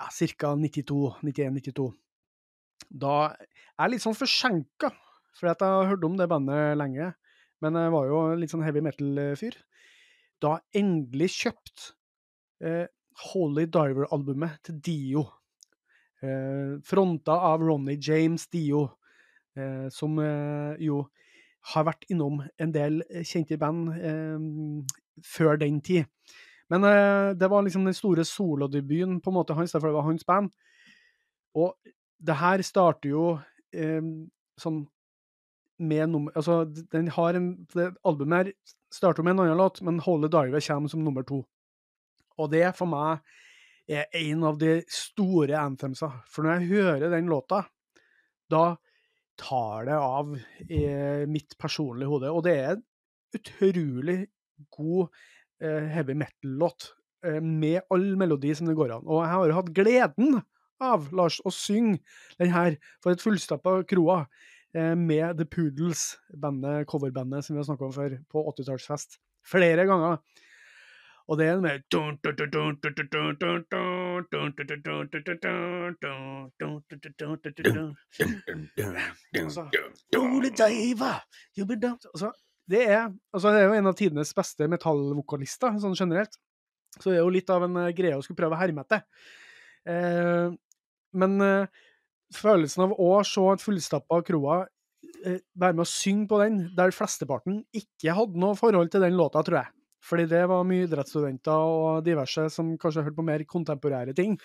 ja, ca. 92-91-92. Da er jeg litt sånn forsinka, for jeg har hørt om det bandet lenge. Men jeg var jo litt sånn heavy metal-fyr. Da endelig kjøpt eh, Holy Diver-albumet til Dio. Eh, fronta av Ronny James Dio, eh, som eh, jo har vært innom en del kjente band eh, før den tid. Men uh, det var liksom den store solodebuten på en måte hans, derfor det var hans band. Og det her starter jo eh, sånn med nummer Altså, den har en det Albumet her starter med en annen låt, men Holy Diver kommer som nummer to. Og det for meg er en av de store anthemsa. For når jeg hører den låta, da tar det av i mitt personlige hode. Og det er en utrolig god eh, heavy metal-låt, eh, med all melodi som det går an. Og jeg har hatt gleden av, Lars, å synge den her for et fullstappa kroa eh, med The Poodles, bandet, coverbandet som vi har snakka om før, på 80-tallsfest. Flere ganger. Og det er med mer. Altså, det er, altså, det er jo en av tidenes beste metallvokalister, sånn generelt. Så det er jo litt av en eh, greie å skulle prøve å herme etter. Eh, men eh, følelsen av å se et fullstappa kroa eh, være med å synge på den, der flesteparten ikke hadde noe forhold til den låta, tror jeg. Fordi det var mye idrettsstudenter og diverse som kanskje hørte på mer kontemporære ting.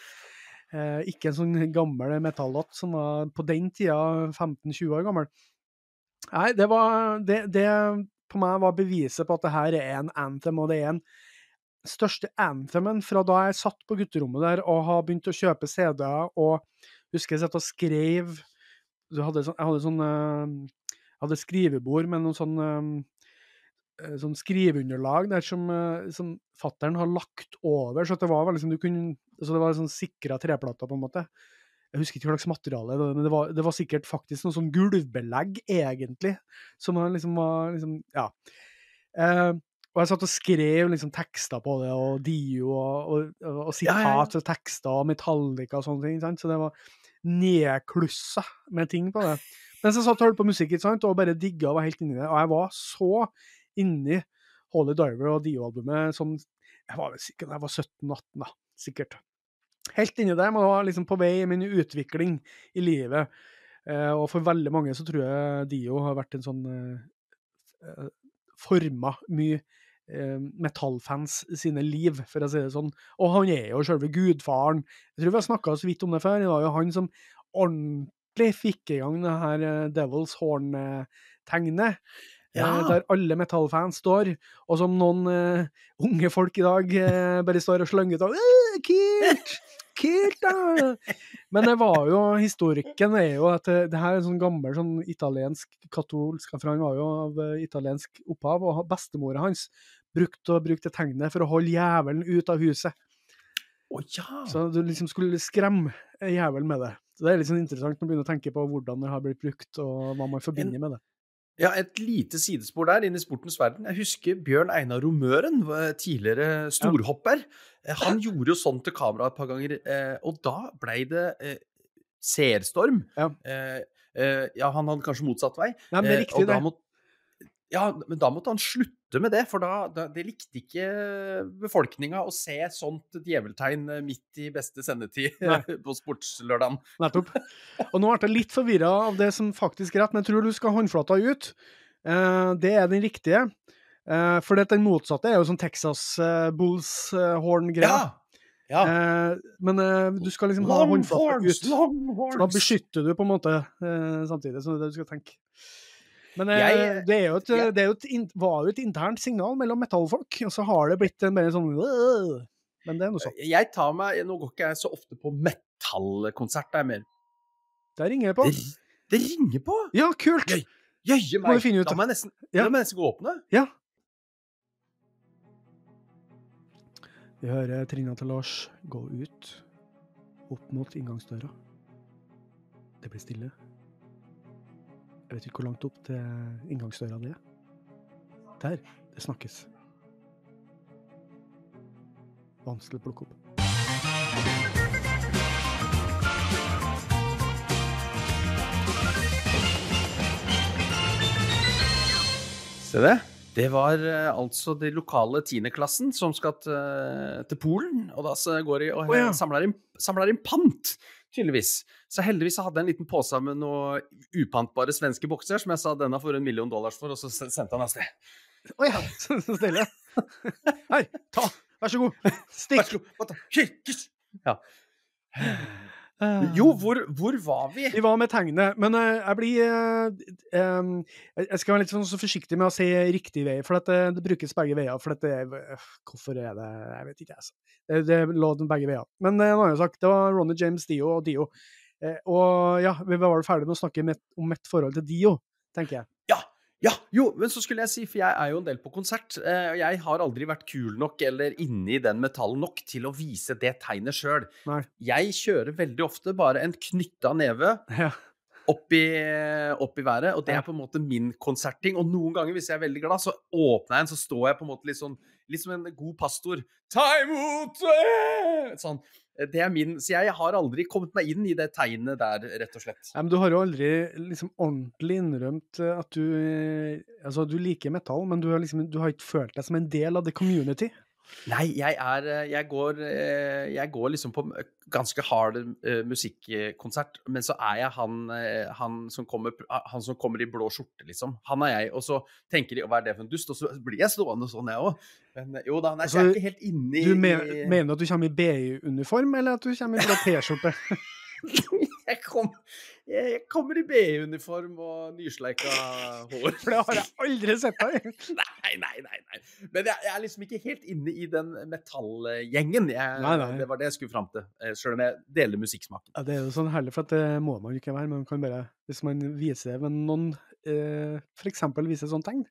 Eh, ikke en sånn gammel metallåt som var på den tida 15-20 år gammel. Nei, det var det, det på meg var beviset på at det her er en anthem, og det er en største anthemen fra da jeg satt på gutterommet der og har begynt å kjøpe CD-er, og husker jeg satt og skrev hadde sånn, Jeg hadde sånn eh, Jeg hadde skrivebord med noen sånn eh, sånn skriveunderlag der som, eh, som fattern har lagt over, så det var liksom du kunne så det var sånn sikra treplater, på en måte. Jeg husker ikke hva slags materiale, men det var, det var sikkert faktisk noe sånn gulvbelegg, egentlig, som liksom var liksom Ja. Eh, og jeg satt og skrev liksom tekster på det, og Dio, og, og, og, og Ja, ja, ja. sitat og tekster, og Metallica og sånne ting. Sant? Så det var nedklussa med ting på det. Mens jeg satt og hørte på musikk sant? og bare digga og var helt inni det. Og jeg var så inni Holy Diver og Dio-albumet som Jeg var vel sikkert jeg var 17-18, da. Sikkert. Helt inni der, jeg var liksom på vei i min utvikling i livet. Eh, og for veldig mange så tror jeg Dio har vært en sånn eh, eh, Forma mye eh, metallfans sine liv, for å si det sånn. Og han er jo selve gudfaren. Jeg tror vi har snakka så vidt om det før. Det var jo han som ordentlig fikk i gang det her eh, Devils Horn-tegnet. Ja. Eh, Der alle metallfans står, og som noen uh, unge folk i dag uh, bare står og slenger ut av «Øh, Kult! Kult, da! Men det var jo, historikken er jo at det, det her er en sånn gammel sånn italiensk katolsk For han var jo av eh, italiensk opphav, og bestemora hans brukte, og brukte tegnet for å holde jævelen ut av huset. Oh, ja! Så du liksom skulle skremme jævelen med det. Så Det er litt sånn interessant å begynne å tenke på hvordan det har blitt brukt, og hva man forbinder med det. Ja, et lite sidespor der inn i sportens verden. Jeg husker Bjørn Einar Romøren, tidligere storhopper. Eh, Han gjorde jo sånn til kamera et par ganger, eh, og da blei det eh, seerstorm. Ja. Ja, han hadde kanskje motsatt vei. Nei, men det er riktig, og da måtte- ja, men da måtte han slutte med det, for da, da det likte ikke befolkninga å se sånt djeveltegn eh, midt i beste sendetid på Sportslørdagen. Nettopp. Og nå ble jeg litt forvirra av det som faktisk er rett, men jeg tror du skal håndflata ut. Eh, det er den riktige. Eh, for det, den motsatte er jo sånn Texas Bulls-horn-greia. Ja! Eh, men eh, du skal liksom ha håndflata ut. For da beskytter du på en måte eh, samtidig, så det er det du skal tenke. Men eh, Jeg- det, jo et, jeg- det jo et, var jo et internt signal mellom metallfolk, og så har det blitt en mer sånn! Men det er noe sånn. Jeg tar meg Nå går ikke jeg så ofte på metallkonsert, det er mer Der ringer jeg på. Det, det ringer på! Ja, kult! Jøye meg! Må ut Da må jeg nesten, Ja. må jeg nesten gå og åpne. Ja. Vi hører trinna til Lars gå ut, opp mot inngangsdøra. Det blir stille. Jeg vet ikke hvor langt opp til inngangsdøra det er. Der. Det snakkes. Vanskelig å plukke opp. Se det. Det var uh, altså de lokale tiendeklassen som skal til, til Polen. Og da så går de og oh, ja. samler, inn, samler inn pant, tydeligvis. Så heldigvis hadde jeg en liten pose med noen upantbare svenske bokser, som jeg sa denne får en million dollars for, og så sendte han av sted. Å ja, så stille. Her, ta. Vær så god. Vær Stikk. så god. Ja. Eh, Jo, hvor, hvor var vi? Vi var med tegnet, men eh, jeg blir eh, jeg, skal være litt sånn så forsiktig med å si riktig vei, for det, det brukes begge veier. For det, hvorfor er det Jeg vet ikke, altså. Det, det lå den begge veier. Men nå har jeg det var Ronny James Dio og Dio. Og ja, vi var vel ferdig med å snakke med, om mitt forhold til Dio, tenker jeg. Ja, jo, men så skulle jeg si, for jeg er jo en del på konsert, eh, og jeg har aldri vært kul nok eller inne i den metallen nok til å vise det tegnet sjøl. Jeg kjører veldig ofte bare en knytta neve Ja. opp i, opp i været, og det er på en måte min konserting. Og noen ganger, hvis jeg er veldig glad, så åpner jeg en, så står jeg på en måte litt sånn Litt som en god pastor. Ta imot! eh!» Sånn. Det er min Så jeg har aldri kommet meg inn i det tegnet der, rett og slett. Ja, men du har jo aldri liksom ordentlig innrømt eh, at du eh, Altså, du liker metall, men du har liksom du har ikke følt deg som en del av the community. Nei, jeg er eh, Jeg går, eh, jeg går liksom på ganske hard eh, musikkonsert, men så er jeg han, han, som kommer, han som kommer i blå skjorte, liksom. Han er jeg. Og så tenker de hva er det for en dust? Og så blir jeg stående sånn, jeg òg. Men jo da, nei, så jeg er Altså, ikke helt inni Du me mener at du kommer i BI-uniform, eller at du kommer i blå T-skjorte? jeg, kom, jeg, kommer i BI-uniform og nysleika hår. For det har jeg aldri sett deg. Nei, nei, nei. nei. Men jeg, jeg er liksom ikke helt inne i den metallgjengen. Det var det jeg skulle fram til. Sjøl Selv om jeg deler musikksmaken. Ja, det er jo sånn herlig, for det må man ikke være. Men man kan bare, hvis man viser det med noen eh, f.eks. viser sånne tegn,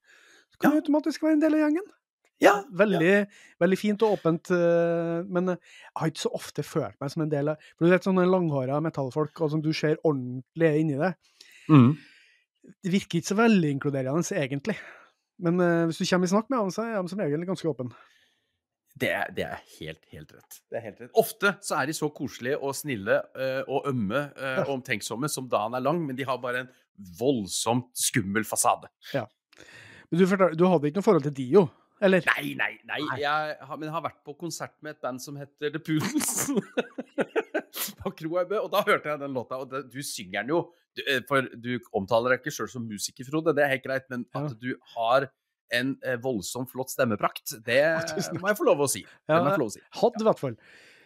så kan Ja. det automatisk være en del av gjengen. Ja, Veldig, veldig fint og åpent, eh, men jeg har ikke så ofte følt meg som en del av For du vet sånne langhåra metallfolk, og som du ser ordentlig er inni det, Mm. det virker ikke så veldig inkluderende, egentlig. Men eh, hvis du kommer i snakk med dem, så er de som regel ganske åpen. Det er, det er helt, helt rett. Det er helt rett. Ofte så er de så koselige og snille eh, og ømme og omtenksomme som dagen er lang, men de har bare en voldsomt skummel fasade. Men du, du hadde ikke noe forhold til Dio, eller? Nei, nei, nei. Jeg har, men jeg har vært på konsert med et band som heter The Poodles. og da hørte jeg den låta, og det, du synger den jo. Du, eh, for du omtaler deg ikke sjøl som musiker, Frode, det er helt greit, men at du har en eh, voldsomt flott stemmeprakt, det må jeg få lov å si. Ja, å si. Hadde, i hvert fall.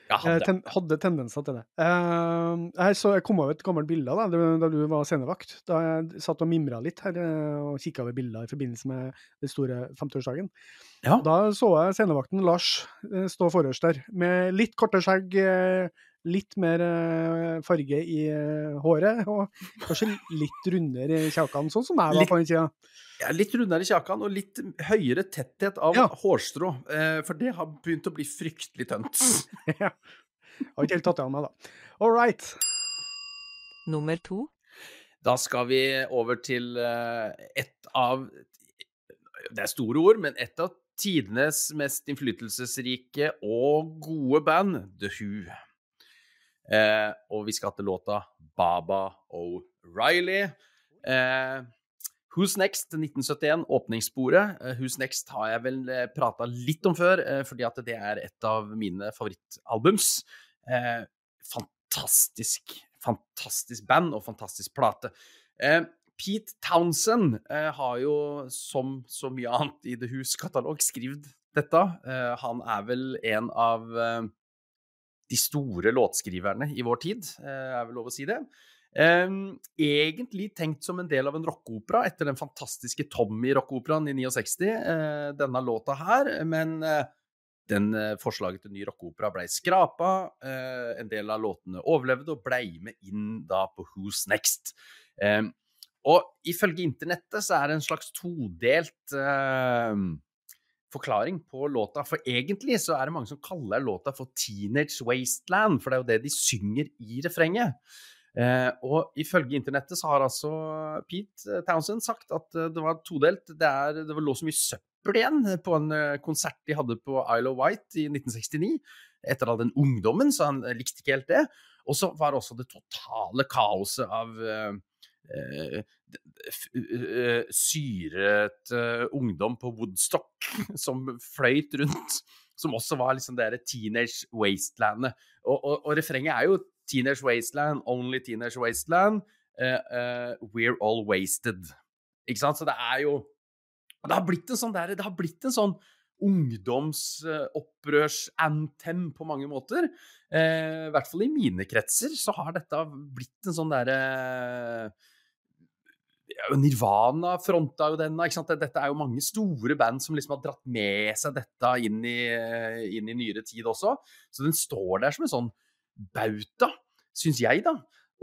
Ja, hadde. ten hadde tendenser til det. Eh, jeg, så, jeg kom over et gammelt bilde av deg da, da du var scenevakt. Da jeg satt og mimra litt her eh, og kikka over bilder i forbindelse med den store 50-årsdagen. Ja. Da så jeg scenevakten Lars eh, stå forrest der, med litt korte skjegg, eh, litt mer eh, farge i eh, håret, og kanskje litt rundere i kjakene, sånn som jeg var på den tida. Ja, litt rundere i kjakan og litt høyere tetthet av Ja. hårstrå, eh, for det har begynt å bli fryktelig tønt. Ja. Har ikke helt tatt det av meg, da. All right. Nummer to. Da skal vi over til et av Det er store ord, men et av tidenes mest innflytelsesrike og gode band, The Who. Eh, og vi skal til låta Baba O'Reilly. Eh, Who's Next 1971, åpningssporet. Eh, Who's Next har jeg vel eh, prata litt om før, eh, fordi at det er et av mine favorittalbums. Eh, fantastisk, fantastisk band og fantastisk plate. Pete Townsend har jo, som så mye annet i The Who's katalog, skrevet dette. Han er vel en av de store låtskriverne i vår tid, eh, er vel lov å si det. Egentlig tenkt som en del av en rockeopera etter den fantastiske Tommy-rockeoperaen i 69, eh, denne låta her, men eh, den forslaget til ny rockeopera blei skrapa, en del av låtene overlevde og blei med inn da på Who's Next. Og ifølge internettet så er det en slags todelt forklaring på låta. For egentlig så er det mange som kaller låta for Teenage Wasteland, for det er jo det de synger i refrenget. Eh, og ifølge internettet så har altså Pete Townsend sagt at eh, det var todelt. Det, er, det lå så mye søppel igjen på en eh, konsert de hadde på Isle of Wight i 1969. Etter all den ungdommen, så han eh, likte ikke helt det. Og så var det også det totale kaoset av eh, eh, eh, syret eh, ungdom på Woodstock som fløyt rundt. Som også var liksom det teenage wastelandet. Og, og, og refrenget er jo Teenage Wasteland, Only Teenage Wasteland, uh, uh, We're All Wasted. Ikke sant? Så det er jo Det har blitt en sånn der, det har blitt en sånn ungdomsopprørs-anthem på mange måter. Eh, I hvert fall i mine kretser så har dette blitt en sånn derre ja, Nirvana fronta jo denne. ikke sant? Dette er jo mange store band som liksom har dratt med seg dette inn i, inn i nyere tid også. Så den står der som en sånn bauta, syns jeg, da.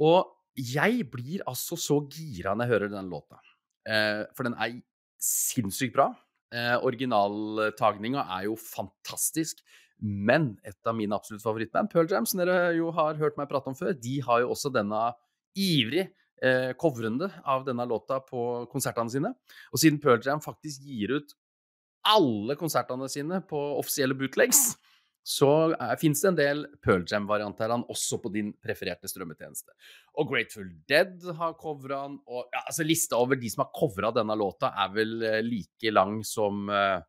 Og jeg blir altså så gira når jeg hører den låta. Eh, for den er sinnssykt bra. Eh, Originaltagninga er jo fantastisk. Men et av mine absolutt favorittband, Pearl Jam, som dere jo har hørt meg prate om før, de har jo også denne ivrig eh, coverende av denne låta på konsertene sine. Og siden Pearl Jam faktisk gir ut alle konsertene sine på offisielle bootlegs, så uh, fins det en del Pearl Jam-varianter av også på din prefererte strømmetjeneste. Og Grateful Dead har covra den, og ja, altså lista over de som har covra denne låta, er vel eh, like lang som eh,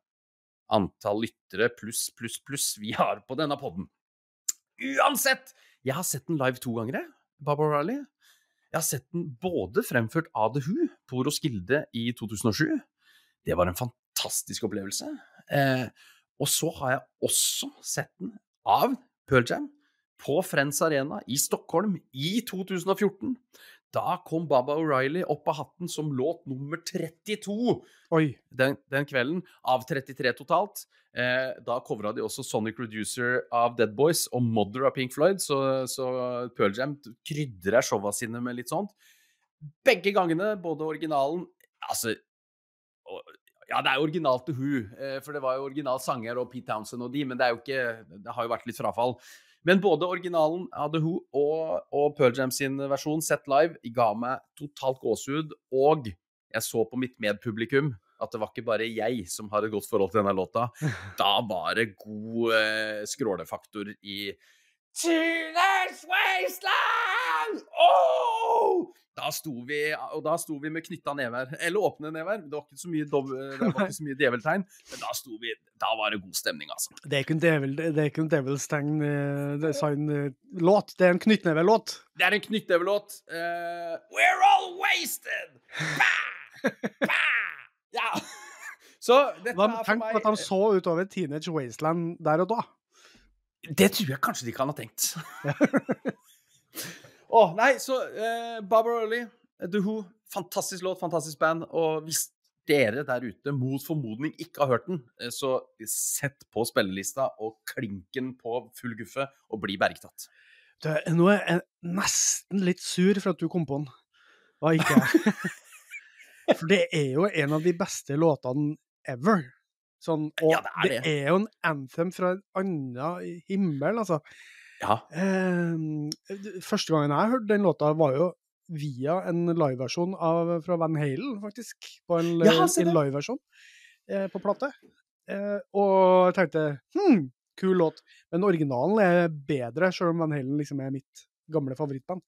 antall lyttere pluss, pluss, pluss vi har på denne podden. Uansett! Jeg har sett den live to ganger, jeg. Baba O'Reilly. Jeg har sett den både fremført av The Who på Roskilde i 2007. Det var en fantastisk opplevelse. Eh, og så har jeg også sett den av Pearl Jam på Friends Arena i Stockholm i 2014. Da kom Baba O'Reilly opp av hatten som låt nummer 32 Oi. den, den kvelden, av 33 totalt. Eh, da covra de også Sonic Reducer av Dead Boys og Mother av Pink Floyd, så, så Pearl Jam krydrer showa sine med litt sånt. Begge gangene, både originalen Altså Ja, det er jo originalt til Who, eh, for det var jo original sanger og Pete Townsend og de, men det er jo ikke Det har jo vært litt frafall. Men både originalen The Who og, og Pearl Jam sin versjon sett live ga meg totalt gåsehud, og jeg så på mitt medpublikum at det var ikke bare jeg som har et godt forhold til denne låta. Da var det god eh, skrålefaktor i Teenage Wasteland! Oh! Da sto vi, og da sto vi med knytta never, eller åpne never. Det var ikke så mye, dov, ikke så mye djeveltegn, men da vi Da var det god stemning, altså. Det er ikke en devil, det er ikke en Devil's Tang eh, design-låt, det er en knyttnevelåt. Det er en knyttnevelåt. Uh, We're all wasted! Bah! Bah! Ja. Så dette Hva- er for Tenk på at de så utover Teenage Wasteland der og da. Det tror jeg kanskje de kan ha tenkt. Å, nei, så eh, Barbara Early, The Who, fantastisk låt, fantastisk band. Og hvis dere der ute mot formodning ikke har hørt den, eh, så sett på spillelista og klink den på full guffe og bli bergtatt. Du, nå er jeg nesten litt sur for at du kom på den, Hva ikke jeg. For det er jo en av de beste låtene ever. Sånn, og Ja, det er det det. er jo en anthem fra en annen himmel, altså. Ja. Eh, første gangen jeg hørte den låta, var jo via en liveversjon fra Van Halen, faktisk. På en, Ja, en liveversjon eh, på plate. Eh, og jeg tenkte hm, kul låt. Men originalen er bedre, selv om Van Halen liksom er mitt gamle favorittband.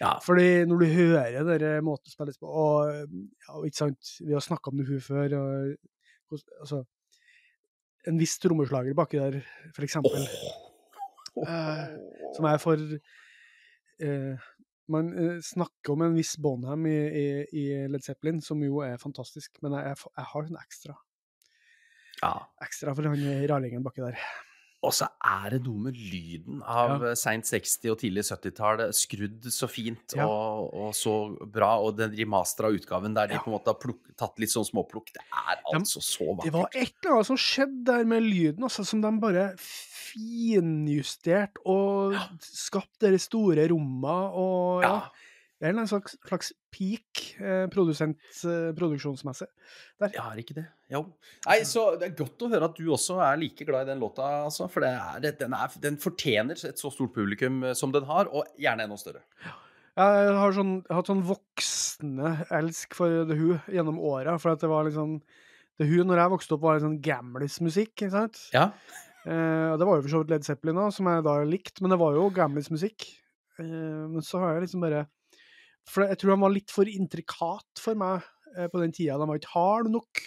ja. Fordi når du hører den måten spilles på, og ja, og ikke sant, vi har snakka om det hun før, og, altså, en viss trommeslager baki der, for eksempel, Eh, som er for eh, Man eh, snakker om en viss Bonham i, i, i Led Zeppelin, som jo er fantastisk, men jeg, jeg, jeg har en ekstra. ja. Ekstra for han rarlingen baki der. Og så er det noe med lyden av Ja. ja. seint 60- og tidlig 70-tall. Skrudd så fint Ja. og, og så bra. Og den remastera utgaven der de Ja. på en måte har plukk, tatt litt sånn småplukk, det er altså så Det var et eller annet som skjedde der med lyden, altså, som de bare finjusterte og skapte de store rommene og ja. Det er en slags, slags peak eh, produsent, eh, produksjonsmessig. Der. ja, er ikke det? Jo. Nei, så det er godt å høre at du også er like glad i den låta, altså. For det er, den, er, den fortjener et så stort publikum eh, som den har, og gjerne enda større. Jeg har, sånn, jeg har hatt sånn voksne elsk for The Who gjennom åra. For at det var liksom The Who når jeg vokste opp, var litt sånn gamlis-musikk. ikke sant? Ja. Eh, det var jo for så vidt Led Zeppelin òg, som jeg da likte, men det var jo gamlis-musikk. Eh, men så har jeg liksom bare For jeg tror han var litt for intrikat for meg eh, på den tida. De var ikke harde nok.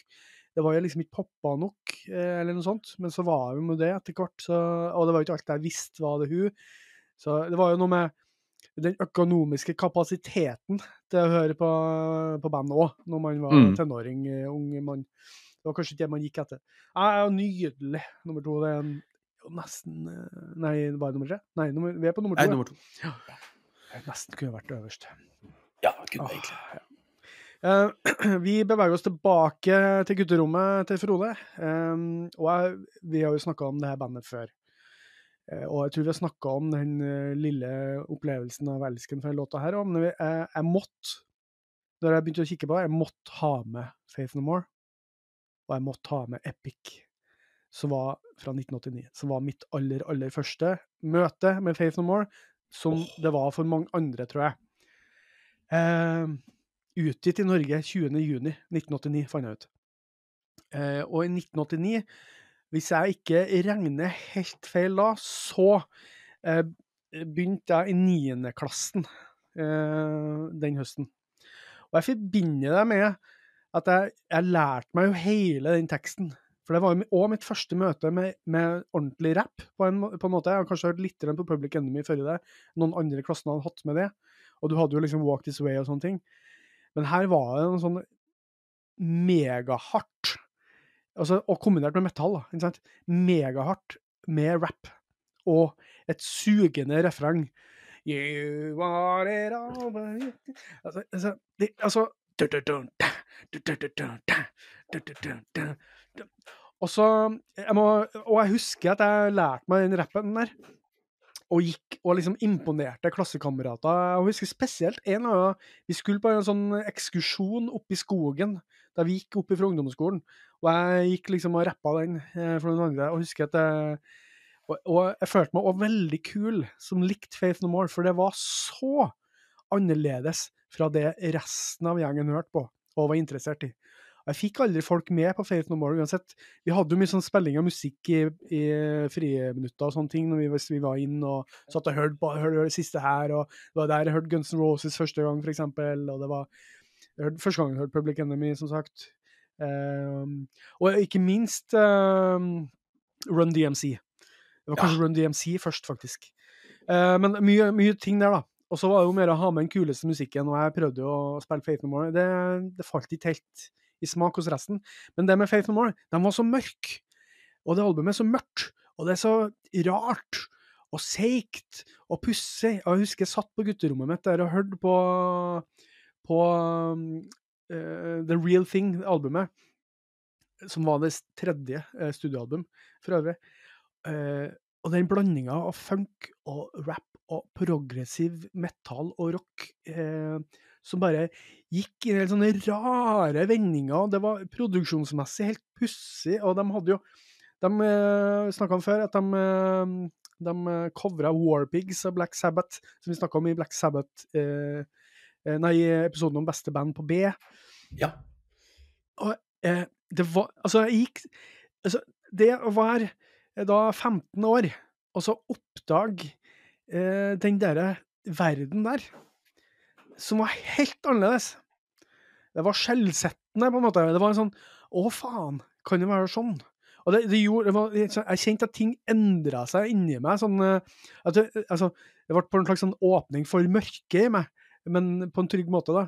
Det var jo liksom ikke poppa nok, eh, eller noe sånt. Men så var de jo det etter hvert, så, og det var jo ikke alt jeg visste var det hun. Så det var jo noe med den økonomiske kapasiteten til å høre på, på band òg, når man var Mm. tenåring, eh, ung mann. Det var kanskje ikke det man gikk etter. Jeg er jo nydelig. Nummer to, det er nesten eh, Nei, var det nummer tre? Nei, nummer, vi er på nummer to. Nei, ja. nummer to. Jeg nesten kunne vært øverst. Ja, kunne Åh, egentlig. Eh, vi beveger oss tilbake til gutterommet til Frode. Um, og jeg, vi har jo snakka om det her bandet før. Uh, og jeg tror vi har snakka om den uh, lille opplevelsen av elsken den låta her òg, men jeg, jeg måtte, da jeg begynte å kikke på det, jeg måtte ha med Faith No More. Og jeg måtte ha med Epic, som var fra 1989. Som var mitt aller, aller første møte med Faith No More, som det var for mange andre, tror jeg. Eh, utgitt i Norge 20.6.1989, fant jeg ut. Eh, og i 1989, hvis jeg ikke regner helt feil da, så eh, begynte jeg i niendeklassen eh, den høsten. Og jeg forbinder det med at jeg, jeg lærte meg jo hele den teksten. For det var jo òg mitt første møte med, med ordentlig rapp, på en, på en måte. Jeg har kanskje hørt litt på Public Enemy før i det. Noen andre i klassen hadde hatt med det. Og du hadde jo liksom Walk This Way og sånne ting. Men her var det noe sånn megahardt. Altså, og kombinert med metall. Ikke sant? Megahardt med rap. og et sugende refreng. You are it all Altså, altså, det, altså Og så jeg må, Og jeg husker at jeg lærte meg den rappen der. Og gikk og liksom imponerte klassekamerater. Jeg husker spesielt en av dem. Vi skulle på en sånn ekskursjon oppe i skogen da vi gikk opp fra ungdomsskolen. Og jeg gikk liksom og rappa den eh, for noen andre. Og husker at jeg, og, og jeg følte meg også veldig kul som likte Faith No More, for det var så annerledes fra det resten av gjengen hørte på og var interessert i. Jeg fikk aldri folk med på Faith No More uansett. Vi hadde jo mye sånn spilling av musikk i, i friminutter og sånne ting når vi, vi var inn og satt og hørte på hørte det siste her, og det var der jeg hørte Guns N' Roses første gang, for eksempel, og det var hørte, første gang jeg hørte Public Enemy, som sagt. Um, og ikke minst um, Run DMC. Det var Ja. kanskje Run DMC først, faktisk. Uh, men mye, mye ting der, da. Og så var det jo mer å ha med den kuleste musikken, og jeg prøvde jo å spille Faith No More. Det, det falt ikke helt i smak hos resten. Men det med Faith No More, de var så mørke. Og det albumet er så mørkt, og det er så rart og seigt og pussig. Jeg husker jeg satt på gutterommet mitt der og hørte på, på eh, The Real Thing-albumet, som var det tredje eh, studioalbum for øvrig. Eh, og den blandinga av funk og rap og progressiv metal og rock eh, som bare gikk i helt sånne rare vendinger. Det var produksjonsmessig helt pussig, og de hadde jo De eh, snakka om før at de, eh, de covra Warpigs av Black Sabbath, som vi snakka om i Black Sabbath eh, eh, Nei, episoden om beste band på B. Ja. Eh, det var Altså, jeg gikk altså, Det å være eh, da 15 år, og så oppdage eh, den derre verden der, som var helt annerledes. Det var skjellsettende, på en måte. Det var en sånn Å, faen, kan det være sånn? Og det, det gjorde det var, Jeg kjente at ting endra seg inni meg. sånn eh, at det, altså, det ble på en slags sånn åpning for mørket i meg, men på en trygg måte, da.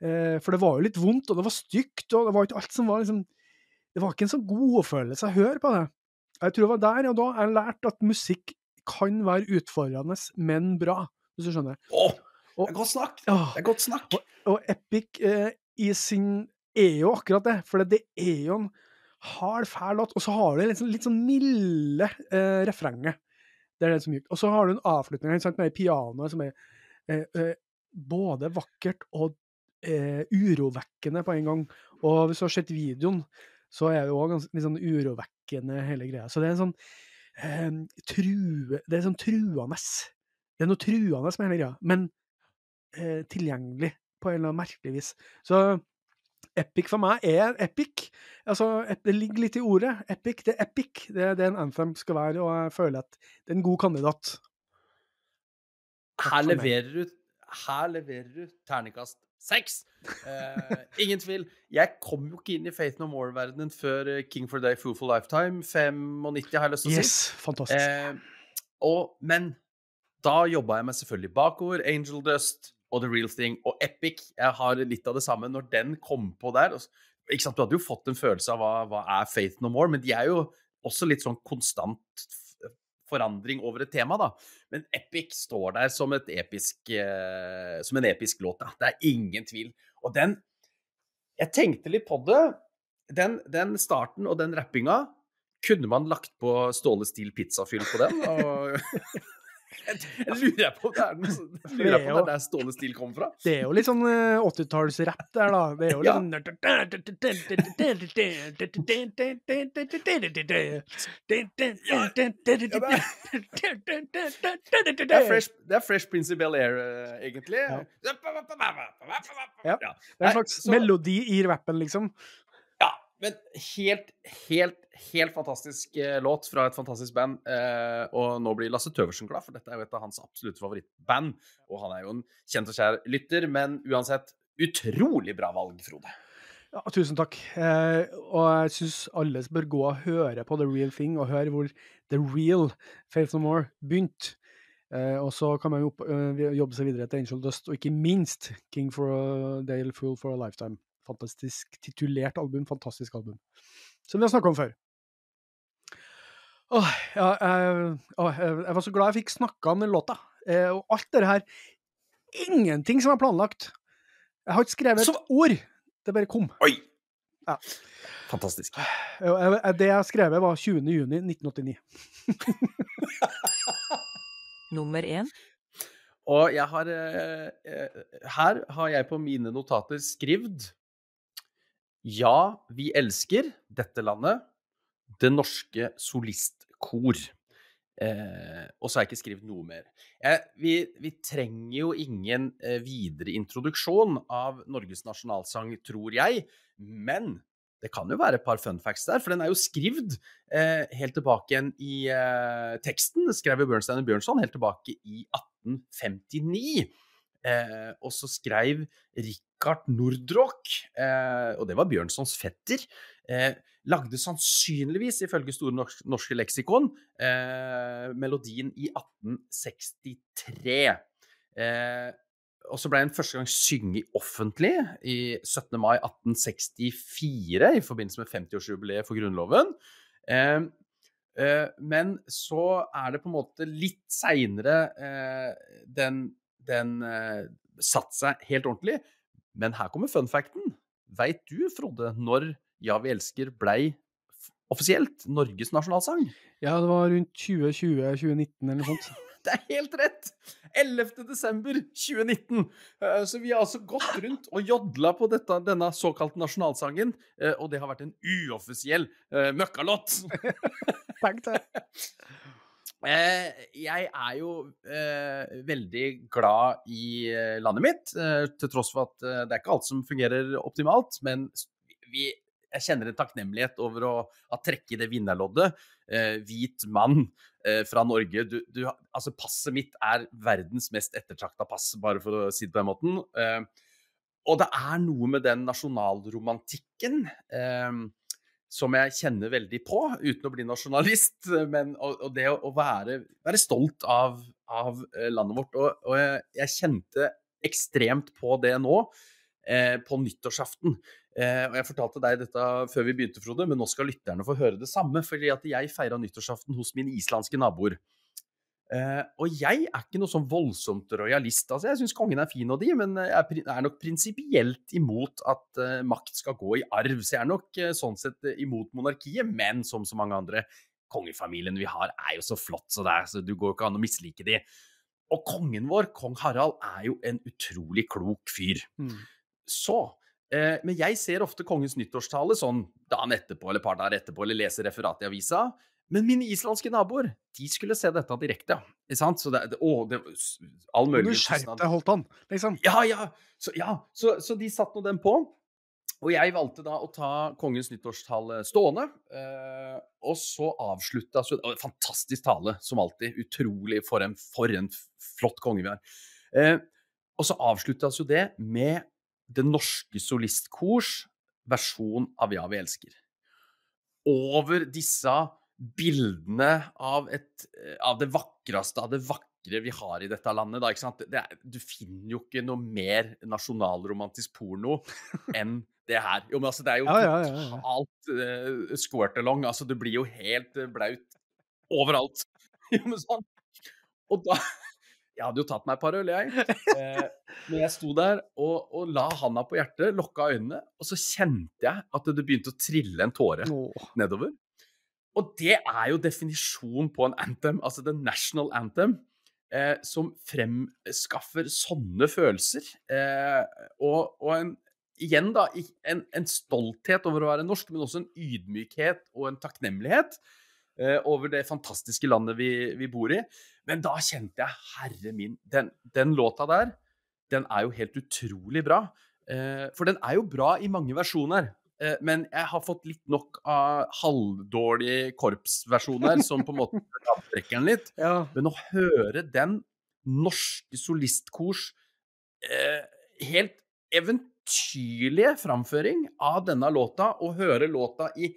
Eh, for det var jo litt vondt, og det var stygt, og det var ikke alt som var liksom Det var ikke en sånn godfølelse å høre på det. Jeg tror det var der og da jeg lærte at musikk kan være utfordrende, men bra, hvis du skjønner. Å, det er godt snakk! Det er godt snakk. og Epic eh, i sin er jo akkurat det, for det er jo en hard, fæl låt, og så har du sånn, litt sånn milde eh, refrenget. Det er det som gjør. Og så har du en avslutning ikke sant, med pianoet som er eh, eh, både vakkert og eh, urovekkende på en gang. Og hvis du har sett videoen, så er det òg litt sånn urovekkende hele greia. Så det er en sånn eh, true Det er sånn truende. Det er noe truende med hele greia, men eh, tilgjengelig på en eller annen merkelig vis. Så epic for meg er epic. Altså, det ligger litt i ordet. Epic, det er epic. Det er det en anthem skal være, og jeg føler at det er en god kandidat. Her leverer du Her leverer du terningkast seks! Eh, ingen tvil. Jeg kom jo ikke inn i Faith No More-verdenen før eh, King for a Day, Fool for Lifetime. 95, har jeg lyst til å si. Yes, fantastisk. Eh, og, men da jobba jeg meg selvfølgelig bakover. Angel Dust og The Real Thing og Epic. Jeg har litt av det samme. Når den kom på der ikke sant, Du hadde jo fått en følelse av hva, hva er Faith No More, men de er jo også litt sånn konstant forandring over et tema, da. Men Epic står der som, et episk, eh, som en episk låt. Da. Det er ingen tvil. Og den Jeg tenkte litt på det. Den, den starten og den rappinga kunne man lagt på Ståle Stil pizzafyll på den? Og jeg, lurer på om det er noe sånn- lurer på om det er der Ståle Stil kommer fra. Det er jo litt sånn eh, 80-tallsrapp der, da. Det er jo litt Det er Fresh, det er fresh Prince of Bel-Air, eh, egentlig. Ja. Det er en slags melodi i rappen, liksom. Men helt, helt, helt fantastisk eh, låt fra et fantastisk band. Eh, og nå blir Lasse Tøversen glad, for dette er jo et av hans absolutte favorittband. Og han er jo en kjent og kjær lytter, men uansett utrolig bra valg, Frode. Ja, tusen takk. Eh, og jeg syns alle bør gå og høre på The Real Thing, og høre hvor The Real Faith No More begynte. Eh, og så kan man jo eh, jobbe seg videre til Angel Dust, og ikke minst King for a Dale Fool for a Lifetime. Fantastisk titulert album, fantastisk album. Som vi har snakka om før. Åh, ja, jeg, åh, jeg var så glad jeg fikk snakka om den låta. Eh, og alt det her Ingenting som er planlagt. Jeg har ikke skrevet et ord. Det bare kom. Oi! Ja. Fantastisk. Det jeg har skrevet, var 20. juni 1989. Nummer én. Og jeg har eh, eh, Her har jeg på mine notater skrevet Ja, vi elsker dette landet. Det norske solistkor. Eh, og så har jeg ikke skrevet noe mer. Eh, vi, vi trenger jo ingen eh, videre introduksjon av Norges nasjonalsang, tror jeg. Men det kan jo være et par fun facts der, for den er jo skrevet eh, helt tilbake igjen i eh, teksten. Skrev jo Bjørnstein og Bjørnson helt tilbake i 1859. Eh, og så skrev Richard Nordrock, eh, og det var Bjørnsons fetter, eh, lagde sannsynligvis, ifølge Store norsk, norske leksikon, eh, melodien i 1863. Eh, og så ble den første gang synget offentlig i 17. mai 1864 i forbindelse med 50-årsjubileet for Grunnloven. Eh, eh, men så er det på en måte litt seinere den, den satt seg helt ordentlig. Men her kommer fun facten. Veit du, Frode, når Ja, vi elsker blei offisielt Norges nasjonalsang? Ja, det var rundt 2020-2019 eller noe sånt. Det er helt rett! 11. desember 2019. Eh, Så vi har altså gått rundt og jodla på dette, denne såkalte nasjonalsangen, eh, og det har vært en uoffisiell møkkalott. Tenk det. Eh, jeg er jo eh, veldig glad i eh, landet mitt, eh, til tross for at det er ikke alt som fungerer optimalt. Men vi, jeg kjenner en takknemlighet over å ha trekket i det vinnerloddet. Hvit mann fra Norge. Du, du, altså, passet mitt er verdens mest ettertrakta pass, bare for å si det på den måten. Og det er noe med den nasjonalromantikken eh, som jeg kjenner veldig på, uten å bli nasjonalist. Men, og, og det å, å være, være stolt av, av eh, landet vårt. Og, og jeg, jeg kjente ekstremt på det nå, eh, på nyttårsaften. Eh, og Jeg fortalte deg dette før vi begynte, Frode, men nå skal lytterne få høre det samme. fordi at jeg feira nyttårsaften hos mine islandske naboer. Eh, og jeg er ikke noe sånn voldsomt rojalist. Altså, jeg syns kongen er fin og de, men jeg er, nok prinsipielt imot at uh, makt skal gå i arv. Så jeg er nok uh, sånn sett imot monarkiet, men som så mange andre, kongefamilien vi har, er jo så flott, så det, er, så du går jo ikke an å mislike de. Og kongen vår, kong Harald, er jo en utrolig klok fyr. Mm. Så Men jeg ser ofte kongens nyttårstale sånn dagen etterpå eller et par dager etterpå, eller leser referat i avisa. Men mine islandske naboer, de skulle se dette direkte, ja. Ikke sant? Så det, det, å, det All mulig du skjerp deg, han. Liksom. ja, ja. Så, ja. Så, så de satte nå den på. Og jeg valgte da å ta kongens nyttårstale stående. Eh, og så avslutta så Fantastisk tale, som alltid. Utrolig for en, for en flott konge vi har. Eh, og så avslutta jo det med Det Norske Solistkors versjon av Ja, vi elsker. Over disse bildene av, et, eh, av det vakreste av det vakre vi har i dette landet. Da? Det er, du finner jo ikke noe mer nasjonalromantisk porno enn det her. Jo, men altså, det er jo Ja, ja, ja, ja. totalt uh, squirt-along. Altså, du blir jo helt eh, blaut overalt. jo, men sånn. Og da Jeg hadde jo tatt meg et par øl, jeg. Eh, men jeg sto der og, og la handa på hjertet, lokka øynene, og så kjente jeg at det begynte å trille en tåre Åh. nedover. Og det er jo definisjonen på en anthem, altså the national anthem, eh, som fremskaffer sånne følelser. Eh, og, og en, igjen, da, en, en stolthet over å være norsk, men også en ydmykhet og en takknemlighet eh, over det fantastiske landet vi, vi bor i. Men da kjente jeg, herre min, den, den låta der, den er jo helt utrolig bra. Eh, for den er jo bra i mange versjoner. Eh, men jeg har fått litt nok av halvdårlige korpsversjoner som på en måte trekker den litt. Ja. Men å høre den norske solistkors eh, helt eventyrlige framføring av denne låta, og høre låta i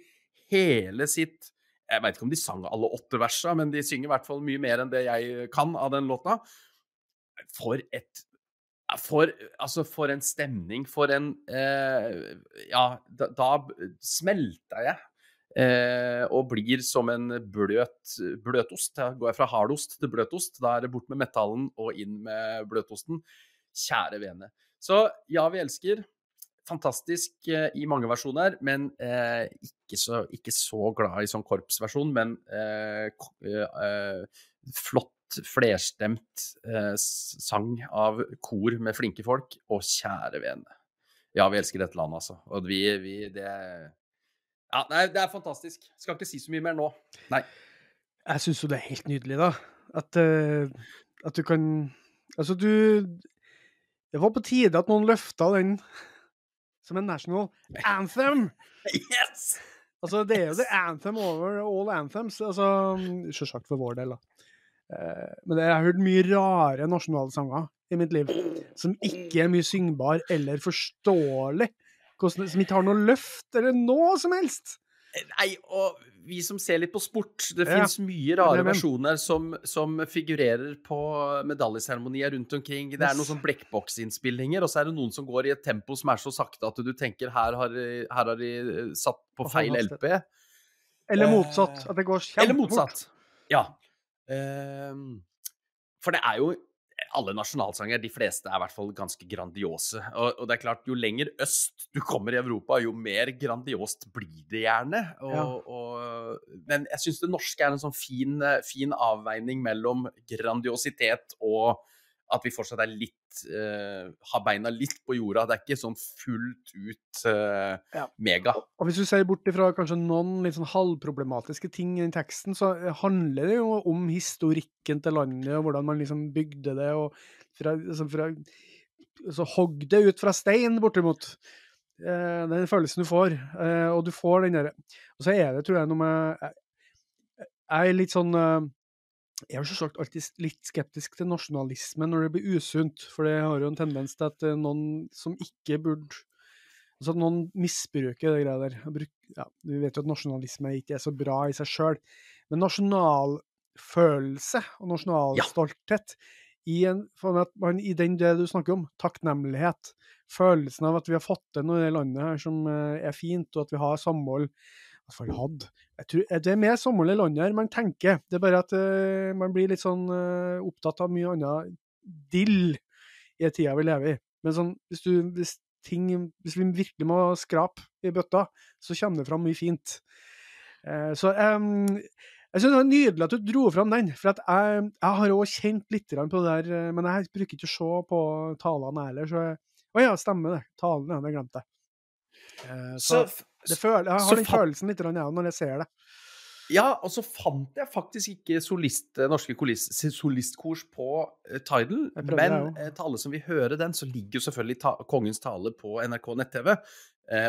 hele sitt Jeg veit ikke om de sang alle åtte versa, men de synger i hvert fall mye mer enn det jeg kan av den låta. For et for, altså for en stemning, for en eh, Ja, da, da smelta jeg Eh, og blir som en bløt bløtost. Da går jeg fra hardost til bløtost. Da er det bort med metallen og inn med bløtosten. Kjære vene. Så ja, vi elsker. Fantastisk eh, i mange versjoner, men eh, ikke, så, ikke, så, glad i sånn korpsversjon. Men eh, eh, flott, flerstemt eh, sang av kor med flinke folk. Og kjære vene. Ja, vi elsker dette landet, altså. Og vi, vi det ja, nei, det er fantastisk. Skal ikke si så mye mer nå. Nei. Jeg syns jo det er helt nydelig, da. At, uh, at, du kan Altså, du Det var på tide at noen løfta den som en national anthem. Yes! Altså, det er jo the anthem over all anthems. Altså, Selvsagt for vår del, da. Uh, men jeg har hørt mye rare nasjonalsanger i mitt liv som ikke er mye syngbar eller forståelig som ikke har noe løft eller noe som helst. Nei, og vi som ser litt på sport Det ja. fins mye rare versjoner som, som figurerer på medaljeseremonier rundt omkring. Det er noen sånn blekkboksinnspillinger, og så er det noen som går i et tempo som er så sakte at du tenker her har, her har de eh, satt på feil LP. Eller motsatt. At det går kjempefort. Eller motsatt. Ja. Uh, for det er jo alle nasjonalsanger, de fleste, er i hvert fall ganske grandiose. Og, og, det er klart, jo lenger øst du kommer i Europa, jo mer grandiost blir det gjerne. Og, ja. og, men jeg syns det norske er en sånn fin, fin avveining mellom grandiositet og at vi fortsatt er litt uh, Har beina litt på jorda. Det er ikke sånn fullt ut uh, ja. mega. Og hvis du ser bort fra kanskje noen litt sånn halvproblematiske ting i teksten, så handler det jo om historikken til landet, og hvordan man liksom bygde det, og fra, liksom fra så hogg det ut fra stein, bortimot. Uh, den følelsen du får. Og du får den derre Og så er det, tror jeg, noe med Jeg, jeg er litt sånn jeg er selvsagt alltid litt skeptisk til nasjonalisme når det blir usunt, for det har jo en tendens til at noen som ikke burde Altså at noen misbruker det greia der. Ja, vi vet jo at nasjonalisme ikke er så bra i seg sjøl, men nasjonalfølelse og nasjonalstolthet ja. i, en, man, i den det du snakker om, takknemlighet, følelsen av at vi har fått til noe i det landet her som eh, er fint, og at vi har samhold hvert fall hadde. Jeg tror, det er mer sommerlig land her man tenker. Det er bare at uh, man blir litt sånn uh, opptatt av mye annet dill i tida vi lever i. Men sånn, hvis, du, hvis, ting, hvis vi virkelig må skrape i bøtta, så kommer det fram mye fint. Uh, så um, jeg synes det var nydelig at du dro fram den. For jeg, jeg, har òg kjent litt på det der, men jeg bruker ikke å se på talene heller. Så Å ja, stemmer det. Talene, det glemte jeg. så, så Føler, jeg har den følelsen litt jeg, når jeg ser det. Ja, og så fant jeg faktisk ikke solist, eh, norske solistkors på uh, Tidal. Men til alle som vil høre den, så ligger jo selvfølgelig ta Kongens tale på NRK nett-TV.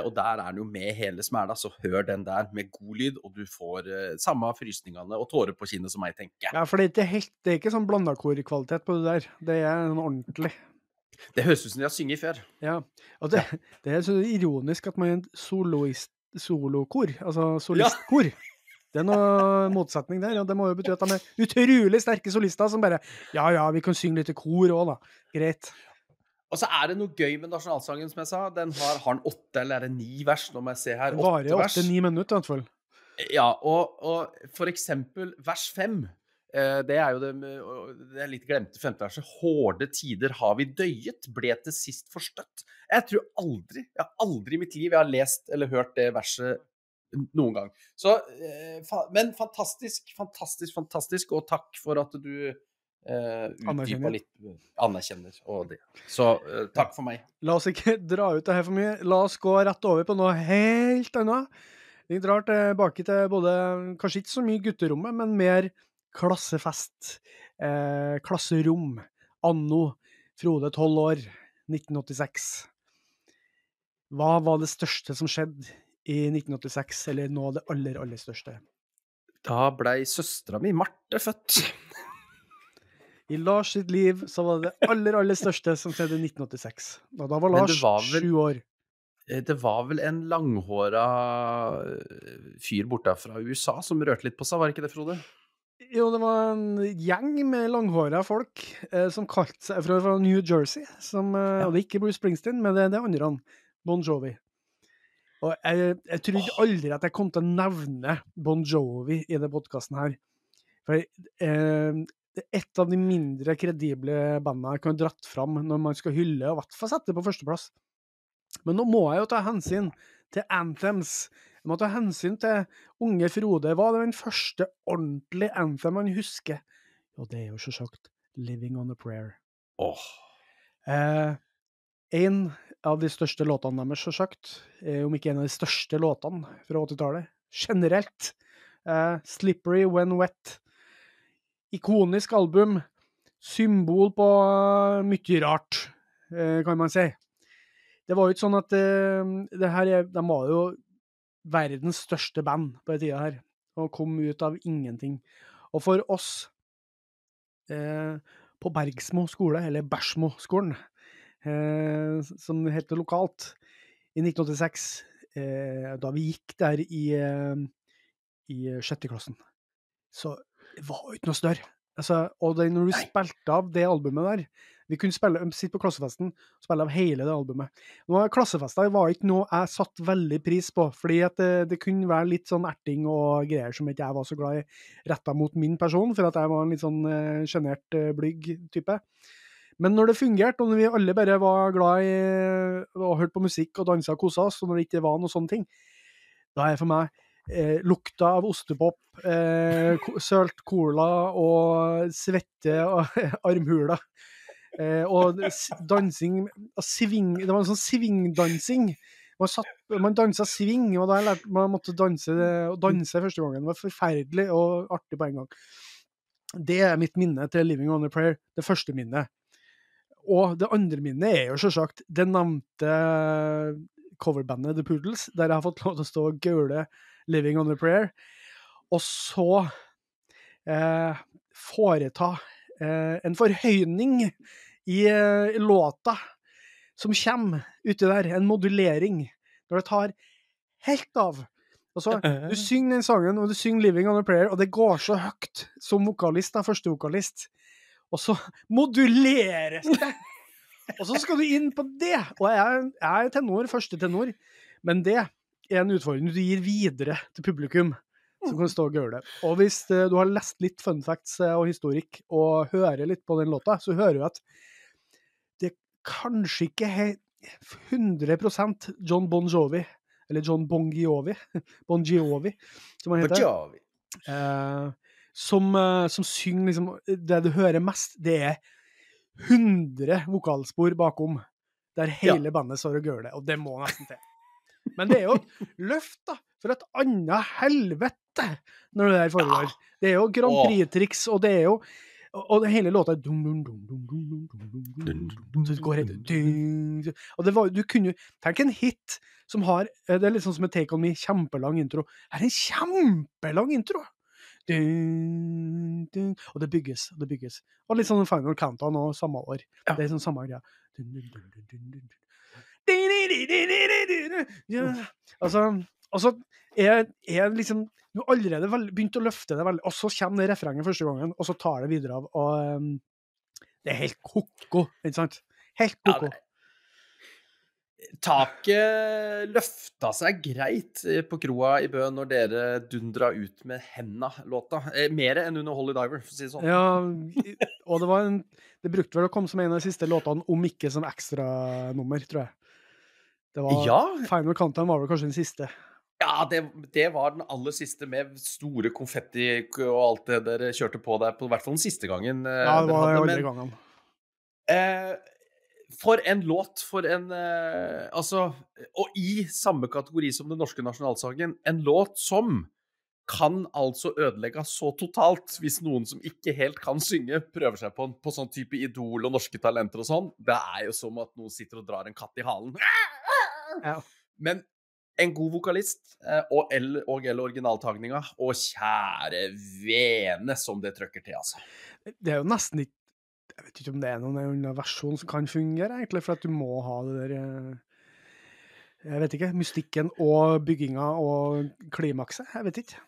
Og der er den jo med hele smæla, så hør den der med god lyd, og du får samme frysningene og tårer på kinnet som meg, tenker jeg. Ja, for det er ikke, helt, det er ikke sånn blandakorkvalitet på det der. Det er en ordentlig. Det høres ut som de har sunget før. Ja, og det, det er så ironisk at man er en soloist, solokor, altså solistkor. Ja. Det er noe motsetning der, og det må jo bety at de er utrolig sterke solister som bare Ja ja, vi kan synge litt i kor òg, da. Greit. Og så er det noe gøy med nasjonalsangen, som jeg sa. Den har, har den åtte eller er det ni vers? Nå må jeg se her. Den varer åtte-ni minutter, i hvert fall. Ja, og, og for eksempel vers fem det er jo det, det er litt glemte femteverset. Hårde tider har vi døyet, ble til sist forstøtt. Jeg tror aldri, jeg har aldri i mitt liv jeg har lest eller hørt det verset noen gang. Så, eh, men fantastisk, fantastisk, fantastisk, og takk for at du Uh, anerkjenner. litt Anerkjenner og det. Så uh, takk for meg. La oss ikke dra ut det her for mye. La oss gå rett over på noe helt annet. Vi drar tilbake til både Kanskje ikke så mye gutterommet, men mer klassefest, eh, klasserom, anno Frode, tolv år, 1986. Hva var det største som skjedde i 1986, eller nå det aller, aller største? Da blei søstera mi Marte født. I Lars sitt liv så var det det aller, aller største som skjedde i 1986. Og da var Lars sju år. Eh, det var vel en langhåra eh, fyr borte fra USA som rørte litt på seg, var det ikke det, Frode? Jo, det var en gjeng med langhåra folk eh, som kalte seg fra, fra New Jersey. Som, eh, ja. Og det er ikke Bruce Springsteen, men det er det andre. Bon Jovi. Og jeg, jeg trodde aldri at jeg kom til å nevne Bon Jovi i denne podkasten her. For eh, et av de mindre kredible bandene jeg kan ha dratt fram når man skal hylle, og i hvert fall sette det på førsteplass. Men nå må jeg jo ta hensyn til anthems. Jeg må ta hensyn til unge Frode. Hva er den første ordentlige anthem han husker? Jo, det er jo selvsagt 'Living on a Prayer'. Oh. Eh, en av de største låtene deres, selvsagt, eh, om ikke en av de største låtene fra 80-tallet, generelt. Eh, 'Slippery When Wet'. Ikonisk album. Symbol på eh, mye rart, eh, kan man si. Det var jo ikke sånn at eh, det her er, De var jo verdens største band på den tida her, og kom ut av ingenting. Og for oss eh, på Bergsmo skole, eller Bæsjmo-skolen, eh, som det heter lokalt, i 1986, eh, da vi gikk der i, eh, i sjette klassen, så det var jo ikke noe større. Altså, og det, når du Nei. spilte av det albumet der Vi kunne spille, sitte på klassefesten og spille av hele det albumet. Nå, Klassefester var ikke noe jeg satte veldig pris på, fordi det, det kunne være litt sånn erting og greier som ikke jeg var så glad i, retta mot min person, for at jeg var en litt sånn eh, sjenert, uh, blyg type. Men når det fungerte, og når vi alle bare var glad i og hørte på musikk og dansa og kosa oss, og når det ikke var noe sånne ting, da er det for meg eh, lukta av ostepop, eh, sølt cola og svette og armhuler. Eh, og dansing sving, Det var en sånn svingdansing. Man, satt, man dansa swing, og da jeg lærte man måtte danse, danse første gangen. Det var forferdelig og artig på en gang. Det er mitt minne til 'Living on a Prayer'. Det første minnet. Og det andre minnet er jo selvsagt det nevnte coverbandet The Poodles, der jeg har fått lov til å stå og gaule 'Living on a Prayer'. Og så eh, foreta eh, en forhøyning i, eh, i låta som kommer uti der. En modulering. Når det tar helt av. Og så, Du synger den sangen, og du synger 'Living on a Prayer', og det går så høyt som vokalist, da, førstevokalist. Og så moduleres det! Og så skal du inn på det! Og jeg, jeg er tenor, første tenor, men det er en utfordring du gir videre til publikum. Som kan stå og gjøre det. Og hvis eh, du har lest litt fun facts eh, og historikk, og hører litt på den låta, så hører du at kanskje ikke he 100% John Bon Jovi, eller John Bon Giovi, Bon Giovi, som han heter. Bon eh, som, eh, som synger liksom Det du hører mest, det er 100 vokalspor bakom, der hele bandet står og det, og det må nesten til. Men det er jo løft, da, for et annet helvete når det der foregår. Det er jo Grand Prix-triks, og det er jo og hele låta Så det går helt Og det var, du kunne jo Tenk en hit som har eh, Det er litt sånn som et Take On Me, kjempelang intro. Her er en kjempelang intro! Og det bygges og det bygges. Og litt sånn Final Countdown òg, samme år. Det er sånn samme greia. Altså, og så er, er liksom du har allerede begynt å løfte det veldig, og så kommer det refrenget første gangen, og så tar det videre av. Og um, det er helt ko-ko, ikke sant? Helt ko-ko. Ja, Taket løfta seg greit eh, på kroa i Bø når dere dundra ut med henda-låta. Eh, mer enn under Holly Diver, for å si det sånn. Ja, og det var en Det brukte vel å komme som en av de siste låtene, om ikke som ekstranummer, tror jeg. Det var, Ja, Final Countdown var vel kanskje den siste. Ja det, det var den aller siste med store konfetti og alt det dere kjørte på der, på i hvert fall den siste gangen. eh, Ja, det var den andre gangen. Eh, for en låt, for en eh, Altså, og i samme kategori som den norske nasjonalsangen, en låt som kan altså ødelegge så totalt hvis noen som ikke helt kan synge, prøver seg på, på sånn type Idol og Norske Talenter og sånn. Det er jo som at noen sitter og drar en katt i halen. Ja. Men en god vokalist eh, og L- og eller originaltagninga, og kjære vene som det trøkker til, altså. Det er jo nesten ikke Jeg vet ikke om det er noen versjon som kan fungere, egentlig, for at du må ha det der eh, Jeg vet ikke. Mystikken og bygginga og klimakset. Jeg vet ikke.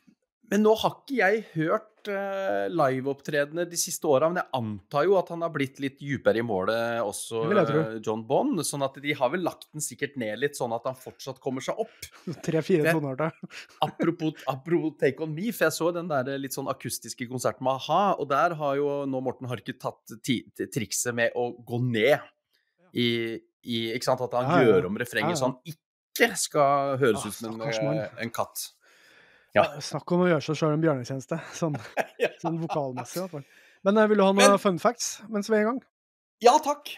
Men nå har ikke jeg hørt uh, liveopptredenene de siste åra, men jeg antar jo at han har blitt litt dypere i målet også, eh, John Bond. Sånn at de har vel lagt den sikkert ned litt, sånn at han fortsatt kommer seg opp. Tre-fire Det- tonearter. Apropos, apropos Take On Me, for jeg så den der litt sånn akustiske konserten med a-ha, og der har jo nå Morten Harket tatt trikset med å gå ned i, i Ikke sant? At han Ja, ja. gjør om refrenget Ja, så han ikke skal høres Ah, ut som en, eh, en katt. Ja. Snakk om å gjøre seg sjøl en bjørnetjeneste, sånn, Ja. sånn vokalmessig i hvert fall. Men eh, vil du ha noen Men- fun facts mens vi er i gang? Ja takk!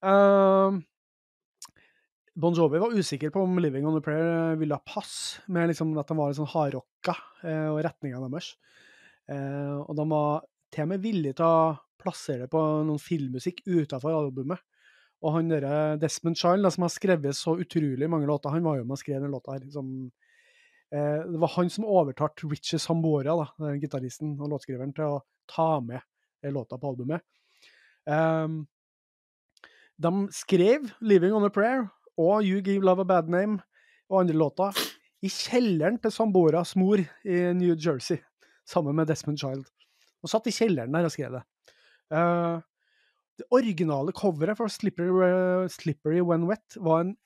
Uh, bon Jovi var usikker på om 'Living on a Prayer' ville passe, med liksom at de var litt sånn hardrocka eh, og retninga deres. Eh, og de var til og med villige til å plassere det på noen filmmusikk utafor albumet. Og han derre Desmond Child, som har skrevet så utrolig mange låter, han var jo med og skrev den låta her. Som, eh, det var han som overtalte Richie Sambora, da, gitaristen og låtskriveren, til å ta med eh, låta på albumet. Um, de skrev 'Living on a Prayer' og 'You Give Love a Bad Name' og andre låter i kjelleren til Samboras mor i New Jersey, sammen med Desmond Child. Og satt i kjelleren der og skrev det. Uh, det originale coveret for 'Slippery, Slippery When Wet' var en,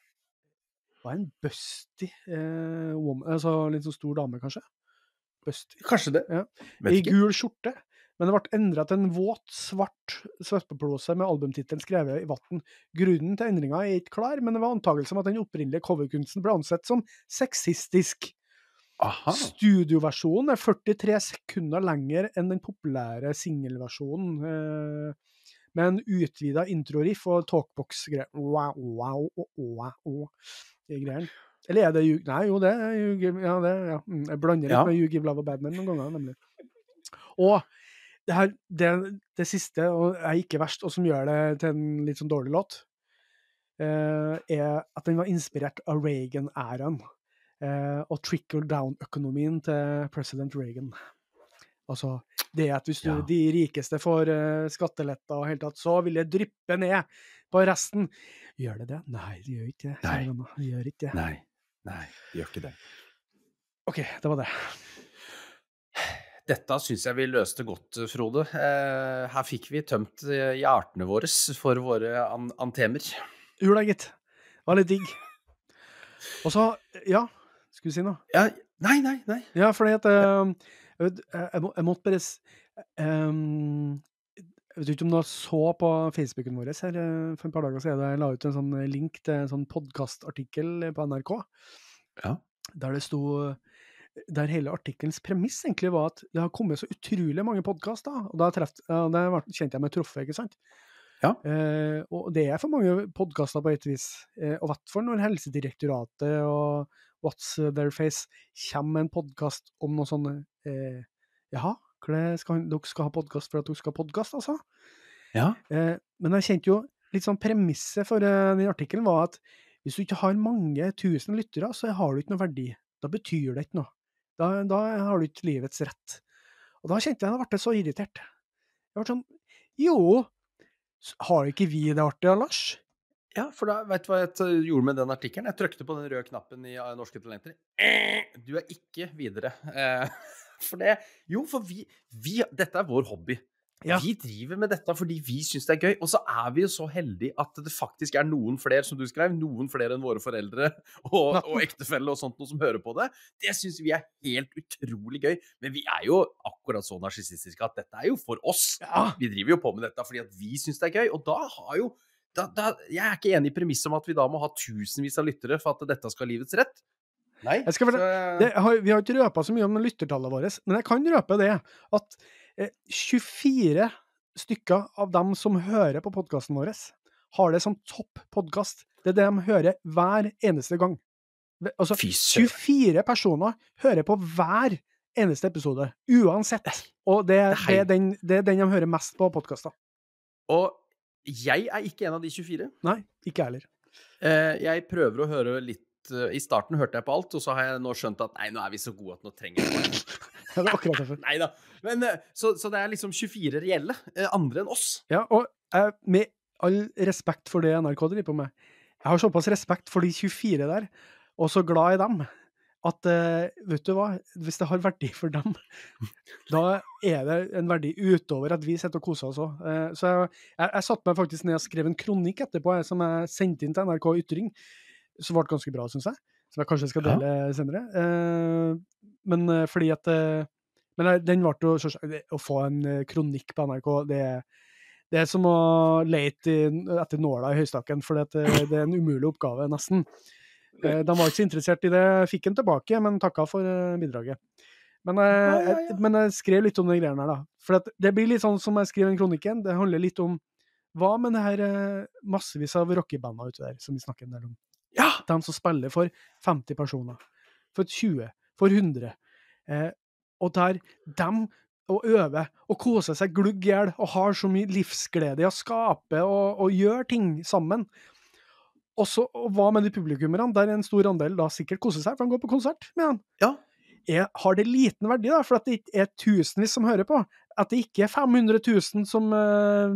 var en busty eh, woman, altså litt sånn stor dame, kanskje. Busty. Kanskje det. Ja. I gul skjorte. Men det ble endra til en våt, svart sveppeplose med albumtittelen skrevet i vann. Grunnen til endringa er ikke klar, men det var antakelse om at den opprinnelige coverkunsten ble ansett som sexistisk. Aha. Studioversjonen er 43 sekunder lenger enn den populære singelversjonen, eh, med en utvida introriff og talkbox-greier. Wow, wow, wow, wow, i greiene. Eller er det You Nei, jo, det er You Give Ja, det, ja. Mm, Jeg blander litt Ja. med You Give Love og Bad Name noen ganger, nemlig. Og det, her, det, det siste, og er ikke verst, og som gjør det til en litt sånn dårlig låt, eh, er at den var inspirert av Reagan-æraen eh, og trickle down-økonomien til president Reagan. Altså, det at hvis du, Ja. de rikeste får eh, skatteletter og helt tatt, så vil det dryppe ned på resten. Gjør det det? Nei, det gjør ikke det. Nei. Det gjør ikke det. Nei. Nei, det gjør ikke det. OK, det var det. Dette syns jeg vi løste godt, Frode. Eh, her fikk vi tømt eh, hjertene våre for våre an antemer. Gjorde det, gitt. Det var litt digg. Og så, ja, skulle du si noe? Ja, nei, nei, nei. Ja, fordi at uh, jeg, må, jeg måtte bare ehm, Jeg vet ikke om du så på Facebooken vår her eh, for et par dager siden. Jeg la ut en sånn link til en sånn podkastartikkel på NRK. Ja. Der det sto Der hele artikkelens premiss egentlig var at det har kommet så utrolig mange podkaster. Og da treft, ja, kjente jeg meg truffet, ikke sant? Ja. Eh, og det er for mange podkaster på et vis. Eh, og i hvert fall når Helsedirektoratet og What's Their Face kommer med en podkast om noe sånn eh, Jaha, er skal, dere skal ha podkast for at dere skal ha podkast, altså? Ja. Eh, men jeg kjente jo litt sånn premisset for eh, den artikkelen var at hvis du ikke har mange tusen lyttere, så har du ikke noe verdi. Da betyr det ikke noe. Da, da har du ikke livets rett. Og da kjente jeg at jeg ble så irritert. Jeg ble sånn Jo, har ikke vi det artig, Lars? Ja, for da vet du hva jeg gjorde med den artikkelen? Jeg trykte på den røde knappen i eh, Norske Talenter. Du er ikke videre. Eh, For det Jo, for vi, vi Dette er vår hobby. Ja. Vi driver med dette fordi vi syns det er gøy. Og så er vi jo så heldige at det faktisk er noen flere, som du skrev, noen flere enn våre foreldre og, og ektefelle og sånt noe som hører på det. Det syns vi er helt utrolig gøy. Men vi er jo akkurat så narsissistiske at dette er jo for oss. Ja. Vi driver jo på med dette fordi at vi syns det er gøy. Og da har jo da, da, Jeg er ikke enig i premisset om at vi da må ha tusenvis av lyttere for at dette skal ha livets rett. Nei. Så- Det har, vi har ikke røpa så mye om lyttertallet våre, men jeg kan røpe det at eh, 24 stykker av dem som hører på podkasten vår, har det som topp podkast. Det er det de hører hver eneste gang. Altså, 24 personer hører på hver eneste episode, uansett. Og det, Det er den, det er den de hører mest på podkaster. Og jeg er ikke en av de 24. Nei, ikke jeg heller. Eh, jeg prøver å høre litt eh, I starten hørte jeg på alt, og så har jeg nå skjønt at nei, nå er vi så gode at nå trenger jeg Ja, det er akkurat derfor. Nei da. Men, eh, så, så det er liksom 24 reelle. eh, Andre enn oss. Ja, og eh, med all respekt for det NRK driver på med, jeg har såpass respekt for de 24 der, og så glad i dem, at eh, vet du hva, hvis det har verdi for dem, da er det en verdi utover at vi sitter og koser oss òg. Så jeg, jeg, jeg satte meg faktisk ned og skrev en kronikk etterpå, som jeg sendte inn til NRK Ytring, som ble ganske bra, syns jeg. Som jeg kanskje skal Ja. dele senere. Eh, Men eh, fordi at eh, Men eh, den ble jo Å få en kronikk på NRK, det det er som å lete etter nåla i høystakken, for det, det er en umulig oppgave, nesten. Eh, De var ikke så interessert i det. Jeg Fikk den tilbake, men takka for bidraget. Men, Ja, ja, ja. Jeg, men jeg skrev litt om de greiene her, da. For det blir litt sånn som jeg skriver i kronikken. Det handler litt om hva med det her massevis av rockebander ute der, som vi snakker en del om. Ja! De som spiller for 50 personer, for 20, for 100. Eh, og der de og øver og koser seg glugg i hjel og har så mye livsglede i å skape og, og gjøre ting sammen. Også, og hva med de publikummerne, der en stor andel da sikkert koser seg, for de går på konsert med dem. Ja. Er, har det liten verdi, da, for at det ikke er tusenvis som hører på? At det ikke er 500 000 som uh,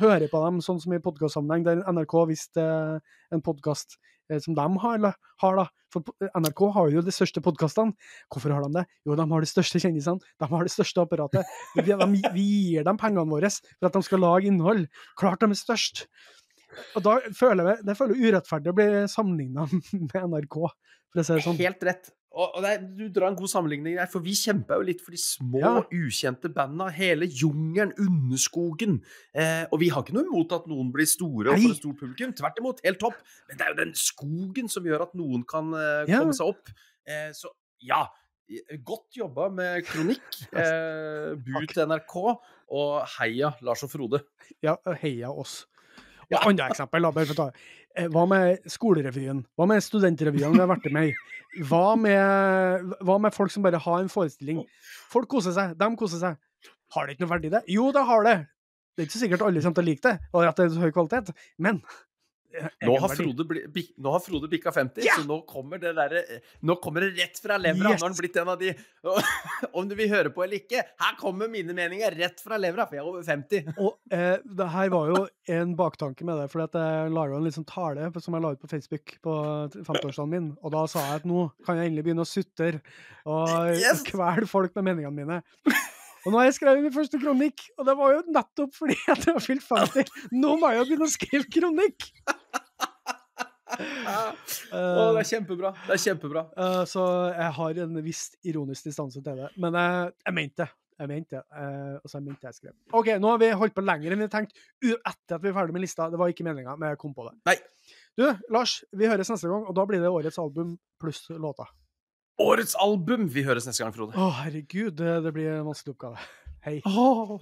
hører på dem, sånn som i podkastsammenheng, der NRK visste uh, en podkast som de har, har, da. For NRK har jo de største podkastene. Hvorfor har de det? Jo, de har de største kjendisene, de har det største apparatet. Vi, de, vi gir dem pengene våre for at de skal lage innhold. Klart de er størst. Og da føler jeg det føler urettferdig å bli sammenligna med NRK, for å si det sånn. Helt rett. Og, og er, du drar en god sammenligning der, for vi kjemper jo litt for de små, Ja. ukjente banda. Hele jungelen, underskogen. Eh, og vi har ikke noe imot at noen blir store og får et stort publikum. Tvert imot, helt topp. Men det er jo den skogen som gjør at noen kan eh, Ja. komme seg opp. Eh, så ja. Godt jobba med kronikk. Eh, bu til NRK. Og heia Lars og Frode. Ja, heia oss. Og andre eksempel, da, bare for å ta. Eh, Hva med skolerevyen? Hva med studentrevyene vi har vært med i? Hva med, hva med folk som bare har en forestilling? Folk koser seg, de koser seg. Har det ikke noe verdi, det? Jo, det har det. Det er ikke sikkert alle kommer til å like det, og at det er så høy kvalitet, men Nå har. Frode, bli, nå har Frode bikka 50, Ja! så nå kommer det der, Nå kommer det rett fra levra. Yes! Nå har han blitt en av de Om du vil høre på eller ikke, her kommer mine meninger rett fra levra, for jeg er over 50. Og eh, det her var jo en baktanke med det, for jeg jeg laga en liksom tale som jeg la ut på Facebook på 50-årsdagen min, og da sa jeg at nå kan jeg endelig begynne å sutre og Yes! kvele folk med meningene mine. Og nå har jeg skrevet min første kronikk, og det var jo nettopp fordi at jeg har fylt 50. Nå må jeg jo begynne å skrive kronikk! Å, det er kjempebra. Det er kjempebra. Uh, så jeg har en viss ironisk distanse til det. Men jeg, jeg mente det. Jeg mente det. Uh, og så jeg mente jeg skrev. OK, nå har vi holdt på lenger enn vi tenkte etter at vi er ferdig med lista. Det var ikke meninga, men jeg kom på det. Nei. Du, Lars, vi høres neste gang, og da blir det årets album pluss låter. Årets album! Vi høres neste gang, Frode. Å, herregud, det, det blir en vanskelig oppgave. Hei. Åh.